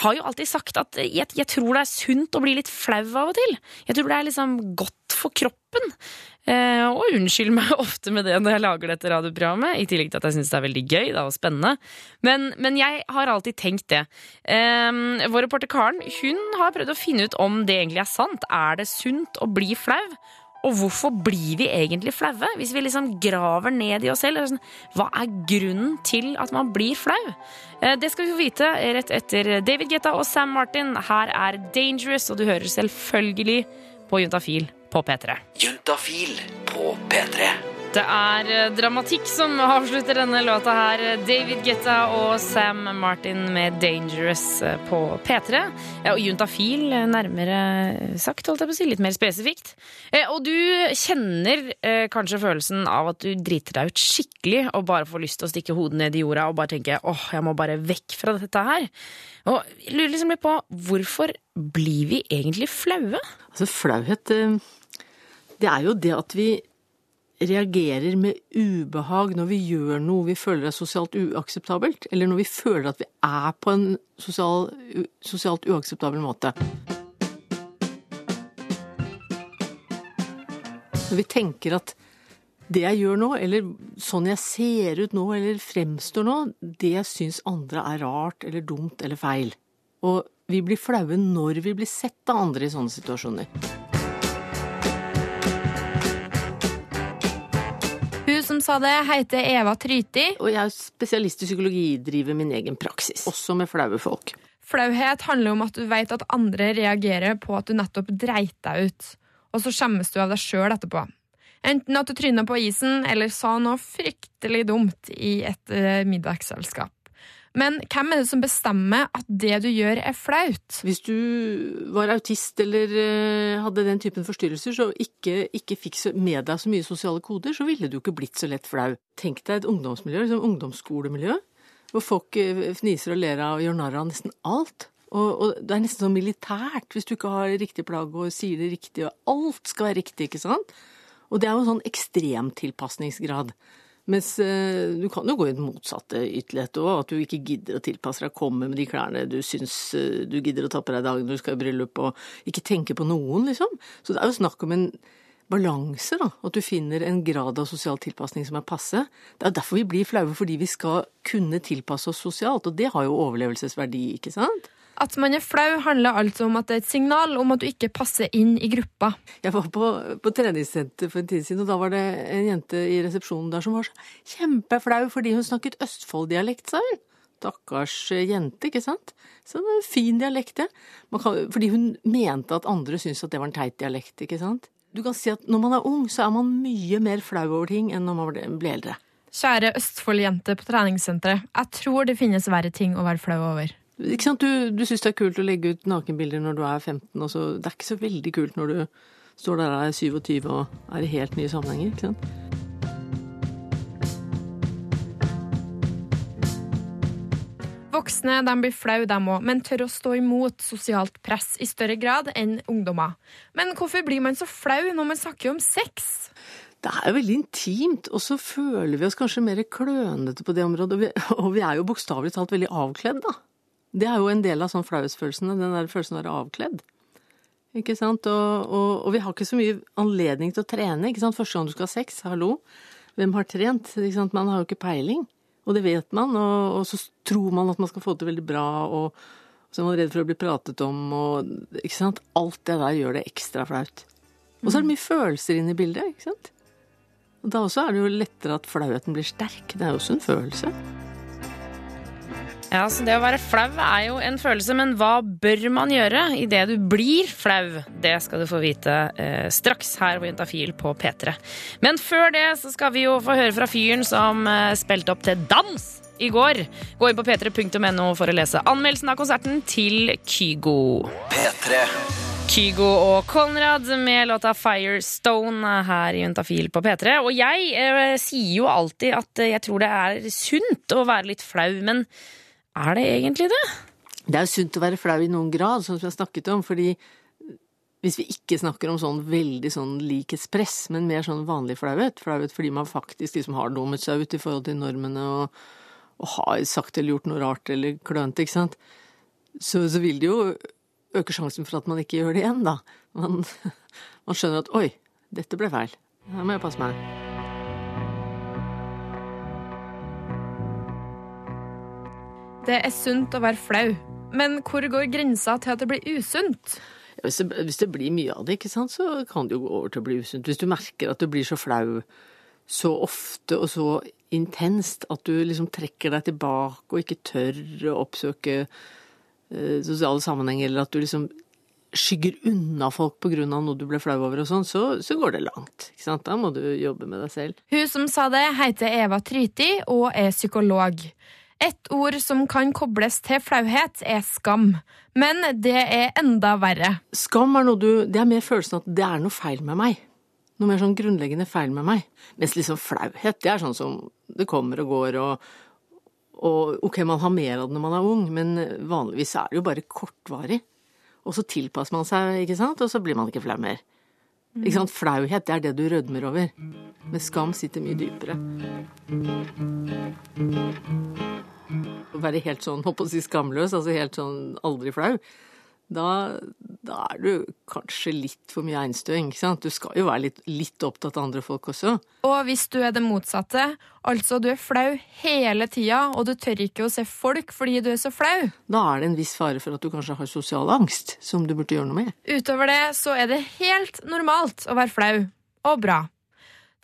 har jo alltid sagt at jeg, jeg tror det er sunt å bli litt flau av og til. Jeg tror det er liksom godt for kroppen. Eh, og unnskyld meg *laughs* ofte med det når jeg lager dette radioprogrammet, i tillegg til at jeg syns det er veldig gøy da, og spennende. Men, men jeg har alltid tenkt det. Eh, vår reporter Karen hun har prøvd å finne ut om det egentlig er sant. Er det sunt å bli flau? Og hvorfor blir vi egentlig flaue? Hvis vi liksom graver ned i oss selv. Sånn, hva er grunnen til at man blir flau? Eh, Det skal vi få vite rett etter David Guetta og Sam Martin. Her er Dangerous, og du hører selvfølgelig på Juntafil på P3. Juntafil på P3. Det er eh, dramatikk som avslutter denne låta her. David Guetta og Sam Martin med 'Dangerous' eh, på P3. Ja, og Juntafil, eh, nærmere sagt, holdt jeg på å si. Litt mer spesifikt. Og du kjenner kanskje følelsen av at du driter deg ut skikkelig og bare får lyst til å stikke hodet ned i jorda og bare tenke åh, jeg må bare vekk fra dette her. Og lurer liksom litt på hvorfor blir vi egentlig flaue? Altså flauhet, det er jo det at vi reagerer med ubehag når vi gjør noe vi føler er sosialt uakseptabelt, eller når vi føler at vi er på en sosial, sosialt uakseptabel måte. Når vi tenker at det jeg gjør nå, eller sånn jeg ser ut nå, eller fremstår nå, det syns andre er rart eller dumt eller feil. Og vi blir flaue når vi blir sett av andre i sånne situasjoner. Sa det, heter Eva Tryti. Og jeg er spesialist i psykologi, driver min egen praksis. Også med flaue folk. Flauhet handler om at du vet at andre reagerer på at du nettopp dreit deg ut, og så skjemmes du av deg sjøl etterpå. Enten at du tryna på isen, eller sa noe fryktelig dumt i et eh, middagsselskap. Men hvem er det som bestemmer at det du gjør, er flaut? Hvis du var autist eller eh, hadde den typen forstyrrelser, så ikke, ikke fikk med deg så mye sosiale koder, så ville du ikke blitt så lett flau. Tenk deg et ungdomsmiljø, liksom ungdomsskolemiljø, hvor folk eh, fniser og ler av og gjør narr av nesten alt. Og, og det er nesten sånn militært hvis du ikke har riktig plagg og sier det riktig, og alt skal være riktig, ikke sant? Og det er jo en sånn ekstrem tilpasningsgrad. Mens eh, du kan jo gå i den motsatte ytterlighet òg, at du ikke gidder å tilpasse deg, komme med de klærne du syns eh, du gidder å ta på deg dagen du skal i bryllup, og ikke tenke på noen, liksom. Så det er jo snakk om en balanse, da. At du finner en grad av sosial tilpasning som er passe. Det er derfor vi blir flaue, fordi vi skal kunne tilpasse oss sosialt, og det har jo overlevelsesverdi, ikke sant? At man er flau, handler altså om at det er et signal om at du ikke passer inn i gruppa. Jeg var på, på treningssenter for en tid siden, og da var det en jente i resepsjonen der som var så kjempeflau fordi hun snakket Østfold-dialekt, sa hun. Stakkars jente, ikke sant? Så det er en fin dialekt, det. Man kan, fordi hun mente at andre syntes at det var en teit dialekt, ikke sant? Du kan si at når man er ung, så er man mye mer flau over ting enn når man blir eldre. Kjære Østfold-jente på treningssenteret, jeg tror det finnes verre ting å være flau over. Ikke sant? Du, du syns det er kult å legge ut nakenbilder når du er 15, og Det er ikke så veldig kult når du står der og er 27 og er i helt nye sammenhenger, ikke sant? Voksne de blir flau, de òg, men tør å stå imot sosialt press i større grad enn ungdommer. Men hvorfor blir man så flau når man snakker om sex? Det er jo veldig intimt, og så føler vi oss kanskje mer klønete på det området. Og vi, og vi er jo bokstavelig talt veldig avkledd, da. Det er jo en del av sånn flauhetsfølelsene, den der følelsen av å være avkledd. Ikke sant? Og, og, og vi har ikke så mye anledning til å trene. ikke sant? Første gang du skal ha sex, hallo. Hvem har trent? Ikke sant? Man har jo ikke peiling. Og det vet man, og, og så tror man at man skal få det veldig bra, og så er man redd for å bli pratet om, og ikke sant. Alt det der gjør det ekstra flaut. Og så er det mye følelser inne i bildet, ikke sant. Og da også er det jo lettere at flauheten blir sterk. Det er jo også en følelse. Ja, så Det å være flau er jo en følelse, men hva bør man gjøre idet du blir flau? Det skal du få vite eh, straks her på Juntafil på P3. Men før det så skal vi jo få høre fra fyren som eh, spilte opp til dans i går. Gå inn på p3.no for å lese anmeldelsen av konserten til Kygo. P3. Kygo og Konrad med låta Firestone her i Juntafil på P3. Og jeg eh, sier jo alltid at eh, jeg tror det er sunt å være litt flau, men er det egentlig det? Det er jo sunt å være flau i noen grad, sånn som vi har snakket om, fordi hvis vi ikke snakker om sånn veldig sånn likhetspress, men mer sånn vanlig flauhet, flauhet fordi man faktisk liksom har dummet seg ut i forhold til normene og, og har sagt eller gjort noe rart eller klønete, ikke sant, så, så vil det jo øke sjansen for at man ikke gjør det igjen, da. Man, *laughs* man skjønner at oi, dette ble feil. Her må jeg passe meg. Det er sunt å være flau, men hvor går grensa til at det blir usunt? Hvis det, hvis det blir mye av det, ikke sant, så kan det jo gå over til å bli usunt. Hvis du merker at du blir så flau så ofte og så intenst at du liksom trekker deg tilbake og ikke tør å oppsøke eh, sosiale sammenhenger, eller at du liksom skygger unna folk av noe du ble flau over og sånn, så, så går det langt. ikke sant? Da må du jobbe med deg selv. Hun som sa det, heter Eva Tryti og er psykolog. Et ord som kan kobles til flauhet, er skam. Men det er enda verre. Skam er noe du Det er mer følelsen at det er noe feil med meg. Noe mer sånn grunnleggende feil med meg. Mens liksom flauhet, det er sånn som det kommer og går og og ok, man har mer av det når man er ung, men vanligvis er det jo bare kortvarig. Og så tilpasser man seg, ikke sant, og så blir man ikke flau mer. Ikke sant? Flauhet, det er det du rødmer over. Men skam sitter mye dypere. Å være helt sånn, holdt på å si skamløs, altså helt sånn aldri flau, da, da er du kanskje litt for mye einstøing, ikke sant? Du skal jo være litt, litt opptatt av andre folk også. Og hvis du er det motsatte, altså du er flau hele tida, og du tør ikke å se folk fordi du er så flau, Da er det en viss fare for at du kanskje har sosial angst, som du burde gjøre noe med. utover det så er det helt normalt å være flau. Og bra.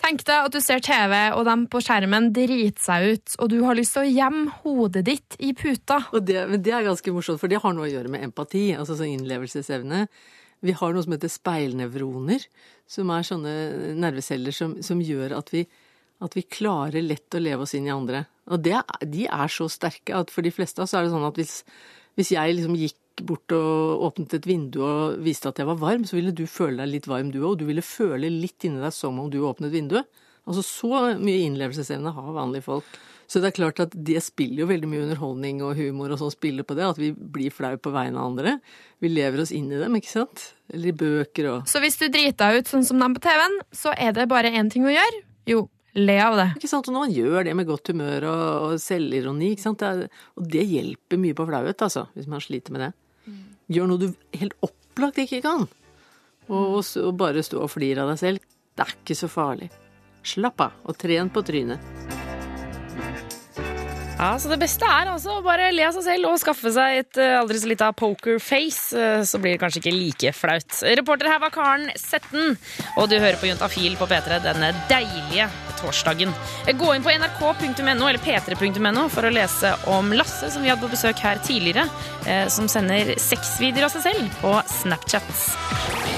Tenk deg at du ser TV, og de på skjermen driter seg ut, og du har lyst til å gjemme hodet ditt i puta. Det, men det er ganske morsomt, for det har noe å gjøre med empati, altså sånn innlevelsesevne. Vi har noe som heter speilnevroner, som er sånne nerveceller som, som gjør at vi, at vi klarer lett å leve oss inn i andre. Og det, de er så sterke at for de fleste av oss er det sånn at hvis, hvis jeg liksom gikk bort og åpnet et vindu og viste at jeg var varm, så ville du føle deg litt varm du òg, du ville føle litt inni deg som om du åpnet vinduet. Altså så mye innlevelsesevne har vanlige folk. Så det er klart at det spiller jo veldig mye underholdning og humor og sånn spiller på det, at vi blir flau på vegne av andre. Vi lever oss inn i dem, ikke sant? Eller i bøker og Så hvis du driter deg ut sånn som dem på TV-en, så er det bare én ting å gjøre. Jo, le av det. Ikke sant? Og når man gjør det med godt humør og, og selvironi, ikke sant? Det er, og det hjelper mye på flauhet, altså, hvis man sliter med det. Gjør noe du helt opplagt ikke kan. Og, og bare stå og flire av deg selv. Det er ikke så farlig. Slapp av, og tren på trynet. Ja, så Det beste er altså å bare le av seg selv og skaffe seg et eh, aldri så lita pokerface. eh, Så blir det kanskje ikke like flaut. Reporter her var Karen Setten, og du hører på Juntafil på P3 denne deilige torsdagen. Gå inn på nrk.no eller p3.no for å lese om Lasse, som vi hadde på besøk her tidligere, eh, som sender sexvideoer av seg selv på Snapchat.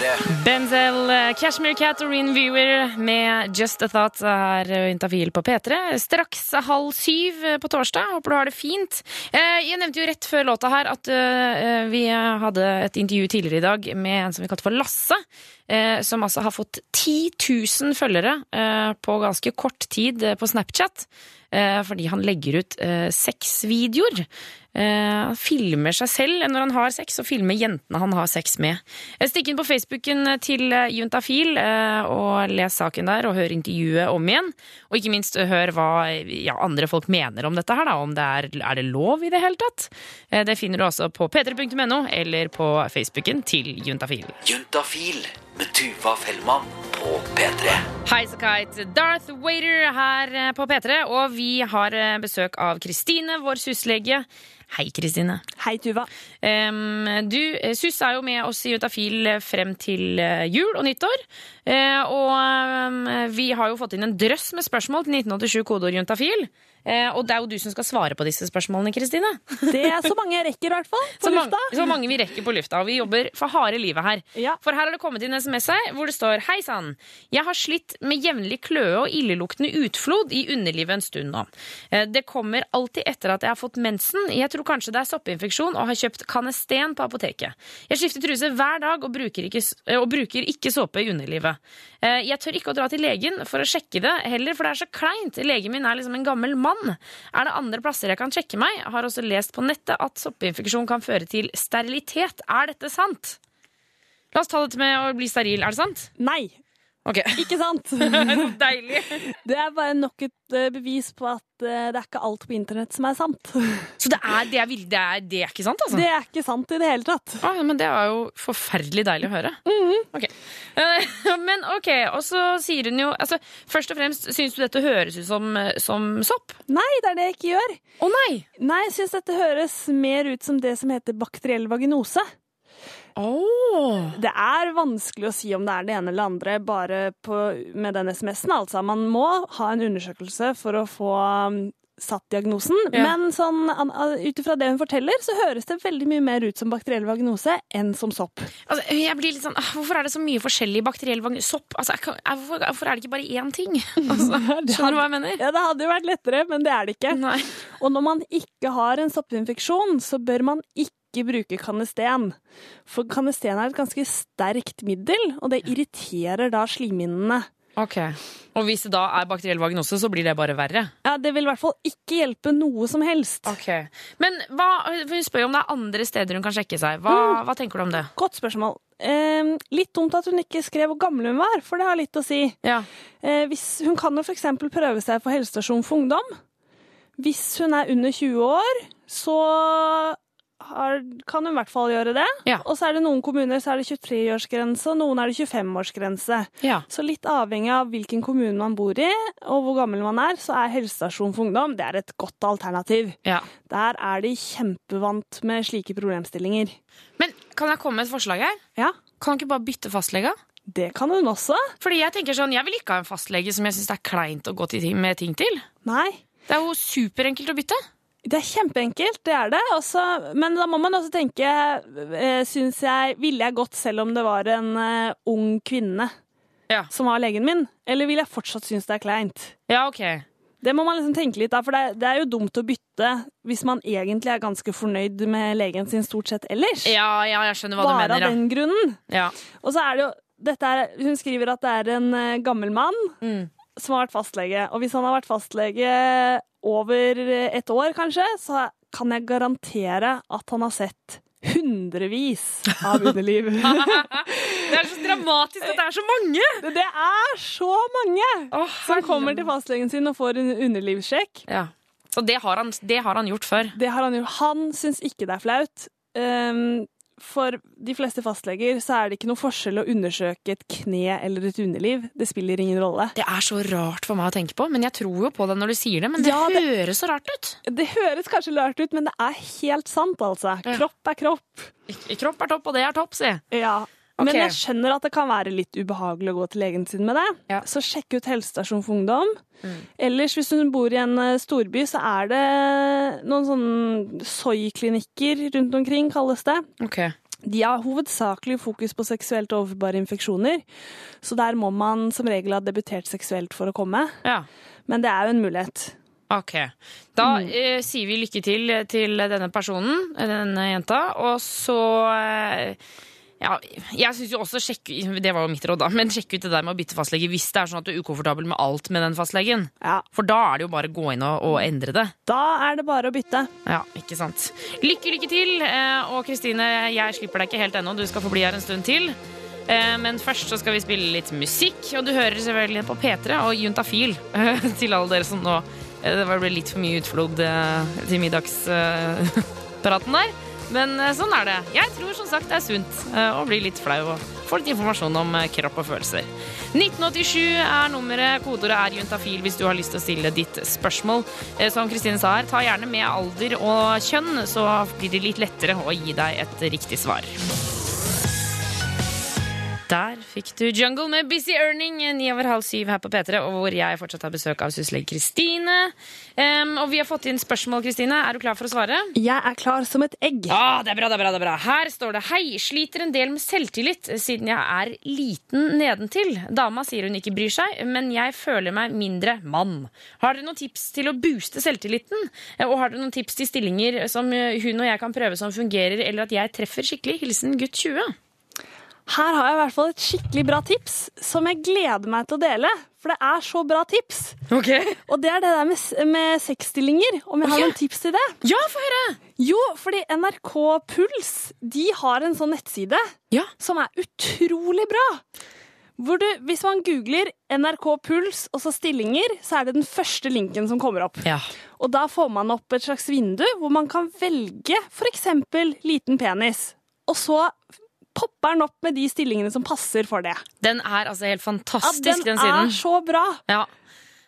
P3. Benzel, eh, Cashmere Cat og Rin Viewer med Just a Thought er eh, Juntafil på P3. Straks halv syv eh, på torsdag. Håper du har det fint. Eh, Jeg nevnte jo rett før låta her at eh, vi hadde et intervju tidligere i dag med en som vi kalte for Lasse. eh, Som altså har fått 10 000 følgere eh, på ganske kort tid eh, på Snapchat. eh, Fordi han legger ut eh, sexvideoer. Eh, Han filmer seg selv når han har sex, og filmer jentene han har sex med. Eh, Stikk inn på Facebooken til eh, Juntafil eh, og les saken der, og hør intervjuet om igjen. Og ikke minst hør hva ja, andre folk mener om dette her, da. Om det er, er det lov i det hele tatt. Det finner du også på p3.no eller på Facebooken til Juntafil. Juntafil med Tuva Fellmann på P3. Hei Sakite, Darth Waiter her på P3, og vi har besøk av Kristine, vår syslege. Hei, Kristine. Hei, Tuva. Um, du, eh, SUS er jo med oss i Utafil frem til eh, jul og nyttår. Uh, og um, vi har jo fått inn en drøss med spørsmål til 1987 kodeord juntafil. Eh, og det er jo du som skal svare på disse spørsmålene, Kristine. *laughs* Det er så mange jeg rekker, i hvert fall. På Så, mange- lufta. så mange vi rekker på lufta. Og vi jobber for harde livet her. Ja. For her har det kommet inn SMS her hvor det står Hei sann. Jeg har slitt med jevnlig kløe og illeluktende utflod i underlivet en stund nå. Eh, Det kommer alltid etter at jeg har fått mensen. Jeg tror kanskje det er soppinfeksjon og har kjøpt Canesten på apoteket. Jeg skifter truse hver dag og bruker ikke, eh, og bruker ikke såpe i underlivet. Eh, Jeg tør ikke å dra til legen for å sjekke det heller, for det er så kleint. Legen min er liksom en gammel mann. Er det andre plasser jeg kan sjekke meg? Har også lest på nettet at soppinfeksjon kan føre til sterilitet. Er dette sant? La oss ta dette med å bli steril. Er det sant? Nei, Ok. *laughs* ikke sant? *laughs* Så deilig. *laughs* Det er bare nok et eh, bevis på at eh, det er ikke alt på internett som er sant. Så det er, det er, det er, det er ikke sant, altså? Det er ikke sant i det hele tatt. Ah, men det var jo forferdelig deilig å høre. Ok. Eh, Men ok, og så sier hun jo altså, Først og fremst, syns du dette høres ut som, som sopp? Nei, det er det jeg ikke gjør. Å nei! Nei, jeg syns dette høres mer ut som det som heter bakteriell vaginose. Oh. Det er vanskelig å si om det er det ene eller andre bare på, med den SMS-en. Altså, man må ha en undersøkelse for å få um, satt diagnosen. Ja. Men sånn, ut ifra det hun forteller, så høres det veldig mye mer ut som bakteriell vagnose enn som sopp. Altså, jeg blir litt sånn, Hvorfor er det så mye forskjellig bakteriell vagnose? Sopp? Altså, hvorfor er det ikke bare én ting? *laughs* Altså, skjønner du hva jeg mener? Ja, Det hadde jo vært lettere, men det er det ikke. Nei. Og når man ikke har en soppinfeksjon, så bør man ikke bruke kanesten. For kanesten er et ganske sterkt middel, og det irriterer da slimhinnene. Ok. Og hvis det da er bakteriell vagnose, så blir det bare verre? Ja, Det vil i hvert fall ikke hjelpe noe som helst. Ok. Men hva, hun spør jo om det er andre steder hun kan sjekke seg. Hva, hva tenker du om det? Godt spørsmål. Eh, litt dumt at hun ikke skrev hvor gammel hun var, for det har litt å si. Ja. Eh, hvis, hun kan jo f.eks. prøve seg på helsestasjon for ungdom. Hvis hun er under 20 år, så har, kan hun i hvert fall gjøre det. Ja. Og så er det noen kommuner så er det 23-årsgrense, og noen er det 25-årsgrense. Ja. Så litt avhengig av hvilken kommune man bor i, og hvor gammel man er, så er helsestasjon for ungdom det er et godt alternativ. ja. Der er de kjempevant med slike problemstillinger. Men kan jeg komme med et forslag her? Ja, Kan du ikke bare bytte fastlege? Det kan hun også. Fordi jeg tenker sånn, jeg vil ikke ha en fastlege som jeg syns det er kleint å gå til med ting til. Nei. Det er jo superenkelt å bytte. Det er kjempeenkelt, det er det. Også, men da må man også tenke eh, Syns jeg Ville jeg gått selv om det var en eh, ung kvinne Ja. som var legen min? Eller vil jeg fortsatt synes det er kleint? Ja, ok. Det må man liksom tenke litt av, for det, det er jo dumt å bytte hvis man egentlig er ganske fornøyd med legen sin stort sett ellers. Ja, ja, jeg skjønner hva Bare du mener. Bare av den grunnen. Ja. Og så er det jo dette er, Hun skriver at det er en eh, gammel mann Mm. Som har vært fastlege. Og hvis han har vært fastlege over et år, kanskje, så kan jeg garantere at han har sett hundrevis av underliv. *laughs* Det er så dramatisk at det er så mange! det er så mange oh, som kommer til fastlegen sin og får en underlivssjekk. Ja. Så det har, han, det har han gjort før. Det har han gjort. Han syns ikke det er flaut. Um, for de fleste fastleger så er det ikke noe forskjell å undersøke et kne eller et underliv. Det spiller ingen rolle. Det er så rart for meg å tenke på, men jeg tror jo på det når du sier det. Men det, Ja, det- høres så rart ut. Det høres kanskje rart ut, men det er helt sant, altså. Ja. Kropp er kropp. Kropp er topp, og det er topp, si. Ja. Ok. Men jeg skjønner at det kan være litt ubehagelig å gå til legen sin med det. Ja. Så sjekk ut helsestasjon for ungdom. Mm. Ellers, hvis du bor i en eh, storby, så er det noen sånne soy-klinikker rundt omkring, kalles det. Okay. De har hovedsakelig fokus på seksuelt overførbare infeksjoner, så der må man som regel ha debutert seksuelt for å komme. Ja. Men det er jo en mulighet. Ok. Da eh, sier vi lykke til til denne personen, denne jenta, og så eh, ja, jeg synes jo også sjekk, Det var jo mitt råd, da. Men sjekk ut det der med å bytte fastlege hvis det er sånn at du er ukomfortabel med alt med den fastlegen. Ja. For da er det jo bare å gå inn og, og endre det. Da er det bare å bytte. Ja, ikke sant. Lykke, lykke til. Eh, Og Kristine, jeg slipper deg ikke helt ennå. Du skal få bli her en stund til. Eh, Men først så skal vi spille litt musikk, og du hører selvfølgelig på P3 og Juntafil *laughs* til alle dere som nå eh, Det ble litt for mye utflod til middagspraten der. Men eh, sånn er det. Jeg tror som sagt det er sunt eh, å bli litt flau og få litt informasjon om eh, kropp og følelser. 1987 er nummeret. Kodeordet er juntafil hvis du har lyst til å stille ditt spørsmål. Som Kristine sa her, ta gjerne med alder og kjønn, så blir det litt lettere å gi deg et riktig svar. Der fikk du Jungle med Busy Earning, ni over halv syv her på P3, og hvor jeg fortsatt har besøk av syslege Kristine. Um, og vi har fått inn spørsmål, Kristine. Er du klar for å svare? Jeg er klar som et egg. Ja, det er bra, det er bra, det er bra. Her står det Hei, sliter en del med selvtillit siden jeg er liten nedentil. Dama sier hun ikke bryr seg, men jeg føler meg mindre mann. Har dere noen tips til å booste selvtilliten? Og har dere noen tips til stillinger som hun og jeg kan prøve som fungerer, eller at jeg treffer skikkelig? Hilsen gutt 20. Her har jeg i hvert fall et skikkelig bra tips som jeg gleder meg til å dele. For det er så bra tips. Okay. Og det er det der med, med sexstillinger. Om jeg har noen tips til det? Ja, få høre! Jo, fordi NRK Puls de har en sånn nettside Ja. som er utrolig bra. Hvor du, hvis man googler NRK Puls og så stillinger, så er det den første linken som kommer opp. Ja. Og da får man opp et slags vindu hvor man kan velge f.eks. liten penis. Og så popper den opp med de stillingene som passer for det. Den er altså helt Ja, fantastisk, den, den siden. er så bra! Ja.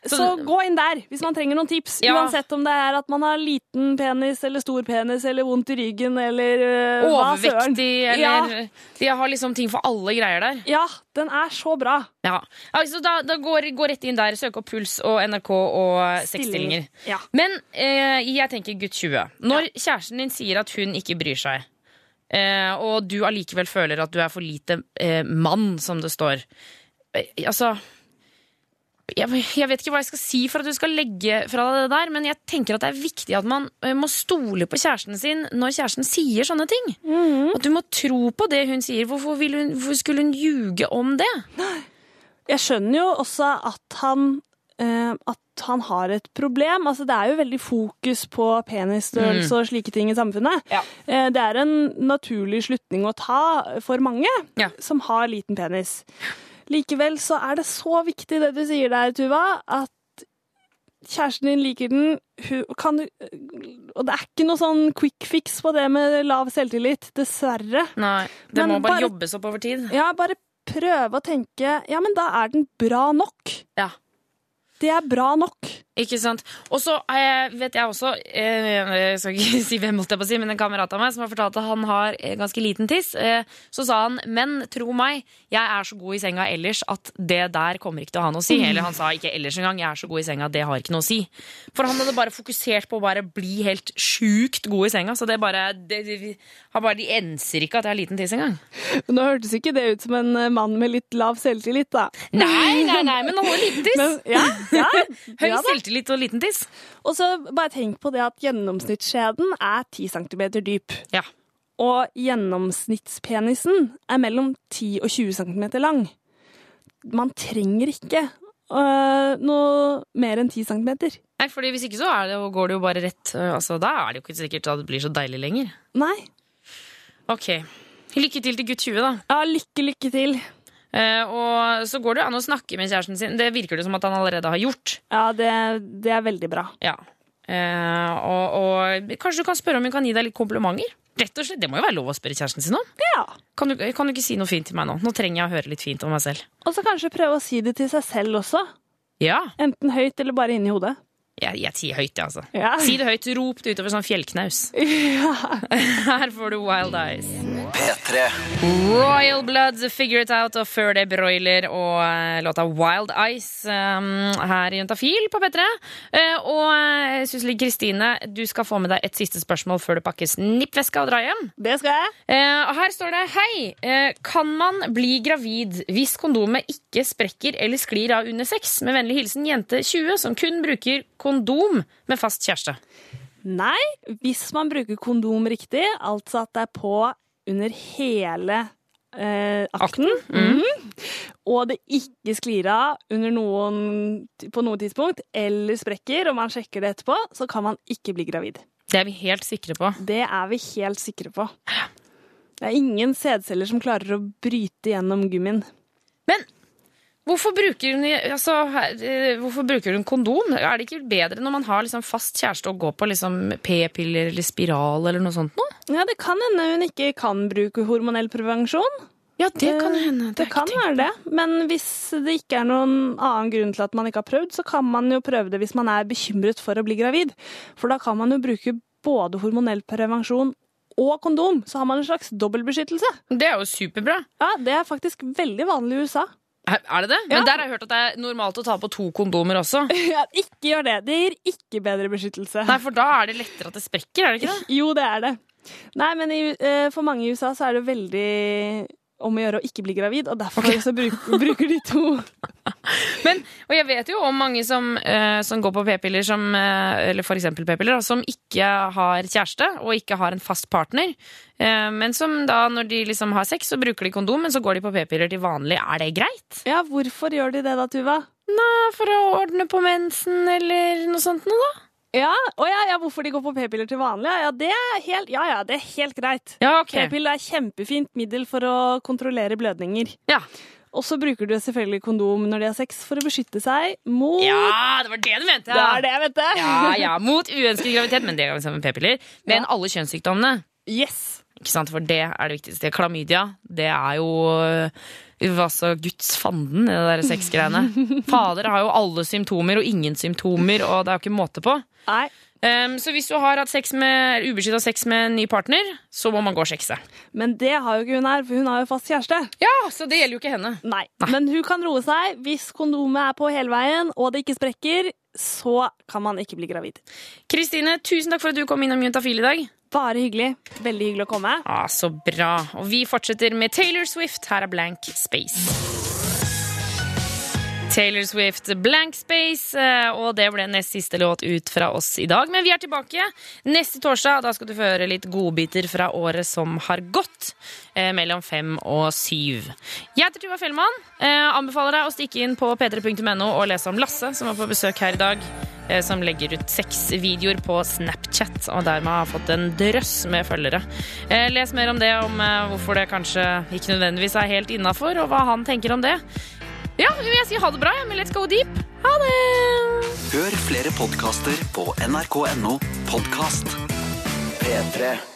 Så, Så- gå inn der hvis man trenger noen tips. Ja. Uansett om det er at man har liten penis eller stor penis eller vondt i ryggen eller uh. Overvektig, eller De har liksom ting for alle greier der. Ja, den er så bra. Ja. Altså, da da går, går, rett inn der, søk opp Puls og NRK og sexstillinger. Ja. Men eh, jeg tenker gutt 20. Når kjæresten din sier at hun ikke bryr seg, og du allikevel føler at du er for lite eh, mann, som det står eh, Altså jeg, jeg vet ikke hva jeg skal si for at du skal legge fra deg det der, men jeg tenker at det er viktig at man eh, må stole på kjæresten sin når kjæresten sier sånne ting. At du må tro på det hun sier. Hvorfor, hun, hvorfor skulle hun ljuge om det? Jeg skjønner jo også at han eh, at han har et problem. Altså, det er jo veldig fokus på penisstørrelse og slike ting i samfunnet. Ja. Eh, det er en naturlig slutning å ta for mange Ja. som har liten penis. Likevel så er det så viktig det du sier der, Tuva, at kjæresten din liker den. Kan du Og det er ikke noe sånn quick fix på det med lav selvtillit, dessverre. Nei, det Men må bare, bare- jobbes opp over tid. Ja, bare prøve å tenke Ja, men da er den bra nok. Ja. Det er bra nok. Ikke sant? Og så vet jeg også eh, Jeg skal ikke *laughs* si hvem, holdt jeg på å si, men en kamerat av meg som har fortalt at han har eh, ganske liten tiss. Eh, så sa han men tro meg, jeg er så god i senga ellers at det der kommer ikke til å ha noe å si. Eller han sa ikke ellers engang, jeg er så god i senga, det har ikke noe å si. For han hadde bare fokusert på å bare bli helt sjukt god i senga. Så det bare det, det, har bare, De enser ikke at jeg har liten tiss engang. Nå hørtes ikke det ut som en mann med litt lav selvtillit, da. Nei, nei, nei, men han har liten tiss. Men, ja, ja, *laughs* Høy ja. Selvtillit og liten tiss. Og så bare tenk på det at gjennomsnittsskjeden er 10 cm dyp. Ja. Og gjennomsnittspenisen er mellom 10 og 20 cm lang. Man trenger ikke øh, noe mer enn 10 cm. Nei, fordi Hvis ikke så er det, går det jo bare rett. øh, Altså, da er det jo ikke sikkert at det blir så deilig lenger. Nei. Ok. Lykke til til gutt 20, da. Ja, lykke, lykke til. Eh, og så går det an å snakke med kjæresten sin. Det virker det som at han allerede har gjort. Ja, det, det er veldig bra. Ja. Eh, og, og kanskje du kan spørre om hun kan gi deg litt komplimenter? Rett og slett, Det må jo være lov å spørre kjæresten sin om. Ja. Kan du, kan du ikke si noe fint til meg nå? Nå trenger jeg å høre litt fint om meg selv. Og så kanskje prøve å si det til seg selv også. Ja, Enten høyt eller bare inni hodet. Jeg, jeg sier høyt, jeg, altså. Ja. Si det høyt, rop det utover sånn fjellknaus. *laughs* Her får du Wild Eyes. P3. Royal Bloods Figure It Out og før det Broiler og eh, låta Wild Eyes um, her i Juntafil på P3. Uh, og uh, Susli Kristine, du skal få med deg et siste spørsmål før du pakker snippveska og drar hjem. Det skal jeg. Uh, og her står det Hei, Uh, kan man bli gravid hvis kondomet ikke sprekker eller sklir av under sex? Med vennlig hilsen jente 20 som kun bruker kondom med fast kjæreste. Nei, hvis man bruker kondom riktig, altså at det er på under hele eh, akten, Mhm. og det ikke sklir av under noen, på noe tidspunkt, eller sprekker, og man sjekker det etterpå, så kan man ikke bli gravid. Det er vi helt sikre på. Det er vi helt sikre på. Det er ingen sædceller som klarer å bryte gjennom gummien. Men hvorfor bruker hun, altså, eh, hvorfor bruker hun kondom? Er det ikke bedre når man har liksom fast kjæreste å gå på liksom p-piller eller spiral eller noe sånt? Nå? Ja, det kan hende hun ikke kan bruke hormonell prevensjon. Ja, det kan hende. hende. Det, kan være det. Men hvis det ikke er noen annen grunn til at man ikke har prøvd, så kan man jo prøve det hvis man er bekymret for å bli gravid. For da kan man jo bruke både hormonell prevensjon og kondom. Så har man en slags dobbeltbeskyttelse. Det er jo superbra. Ja, Det er faktisk veldig vanlig i USA. Er det det? Ja. Men der har jeg hørt at det er normalt å ta på to kondomer også. *laughs* Ja, ikke gjør det. Det gir ikke bedre beskyttelse. Nei, for da er det lettere at det sprekker, er det ikke det? *laughs* Jo, det er det. Nei, men i, eh, for mange i USA så er det veldig om å gjøre å ikke bli gravid, og derfor så bruk, bruker de to. *laughs* Men, og jeg vet jo om mange som, uh, som går på p-piller, som, eh, eller eksempel p-piller, som ikke har kjæreste og ikke har en fast partner. Uh, men som da, når de liksom har sex, så bruker de kondom, men så går de på p-piller til vanlig. Er det greit? Ja, hvorfor gjør de det da, Tuva? Nei, for å ordne på mensen eller noe sånt noe, da. Ja, å ja, ja, hvorfor de går på p-piller til vanlig? Ja, ja, det er helt, ja, ja, det er helt greit. Ja, okay. P-piller er kjempefint middel for å kontrollere blødninger. Ja. Og så bruker du selvfølgelig kondom når de har sex for å beskytte seg mot ja, det var det du mente! Det er det, vet du. Ja, ja, Mot uønsket graviditet, men det jo sammen med p-piller. Men alle kjønnssykdommene. Yes. Ikke sant? For det er det viktigste. Klamydia, det er jo øh, så Guds fanden i det der sexgreiene. Fader har jo alle symptomer og ingen symptomer, og det er jo ikke måte på. Nei. Um, så hvis du har hatt sex med ubeskytta sex med en ny partner, så må man gå og sjekke seg. Men det har jo ikke hun her, for hun har jo fast kjæreste. Ja, Så det gjelder jo ikke henne. Nei. Men hun kan roe seg. Hvis kondomet er på hele veien, og det ikke sprekker, så kan man ikke bli gravid. Kristine, tusen takk for at du kom innom Juntafil i dag. Bare hyggelig. Veldig hyggelig å komme. Ah, så bra. Og vi fortsetter med Taylor Swift. Her er Blank Space. Taylor Swift, Blank Space, eh, og det ble nest siste låt ut fra oss i dag. Men vi er tilbake neste torsdag. Da skal du få høre litt godbiter fra året som har gått. Eh, mellom fem og syv. Jeg heter Tuva Fellmann. Eh, anbefaler deg å stikke inn på p3.no og lese om Lasse, som var på besøk her i dag. Som legger ut seks videoer på Snapchat, og dermed har fått en drøss med følgere. Les mer om det, om hvorfor det kanskje ikke nødvendigvis er helt innafor, og hva han tenker om det. Ja, jeg si ha det bra, jeg, med let's go deep. Ha det! Hør flere podkaster på nrk.no podkast. P3.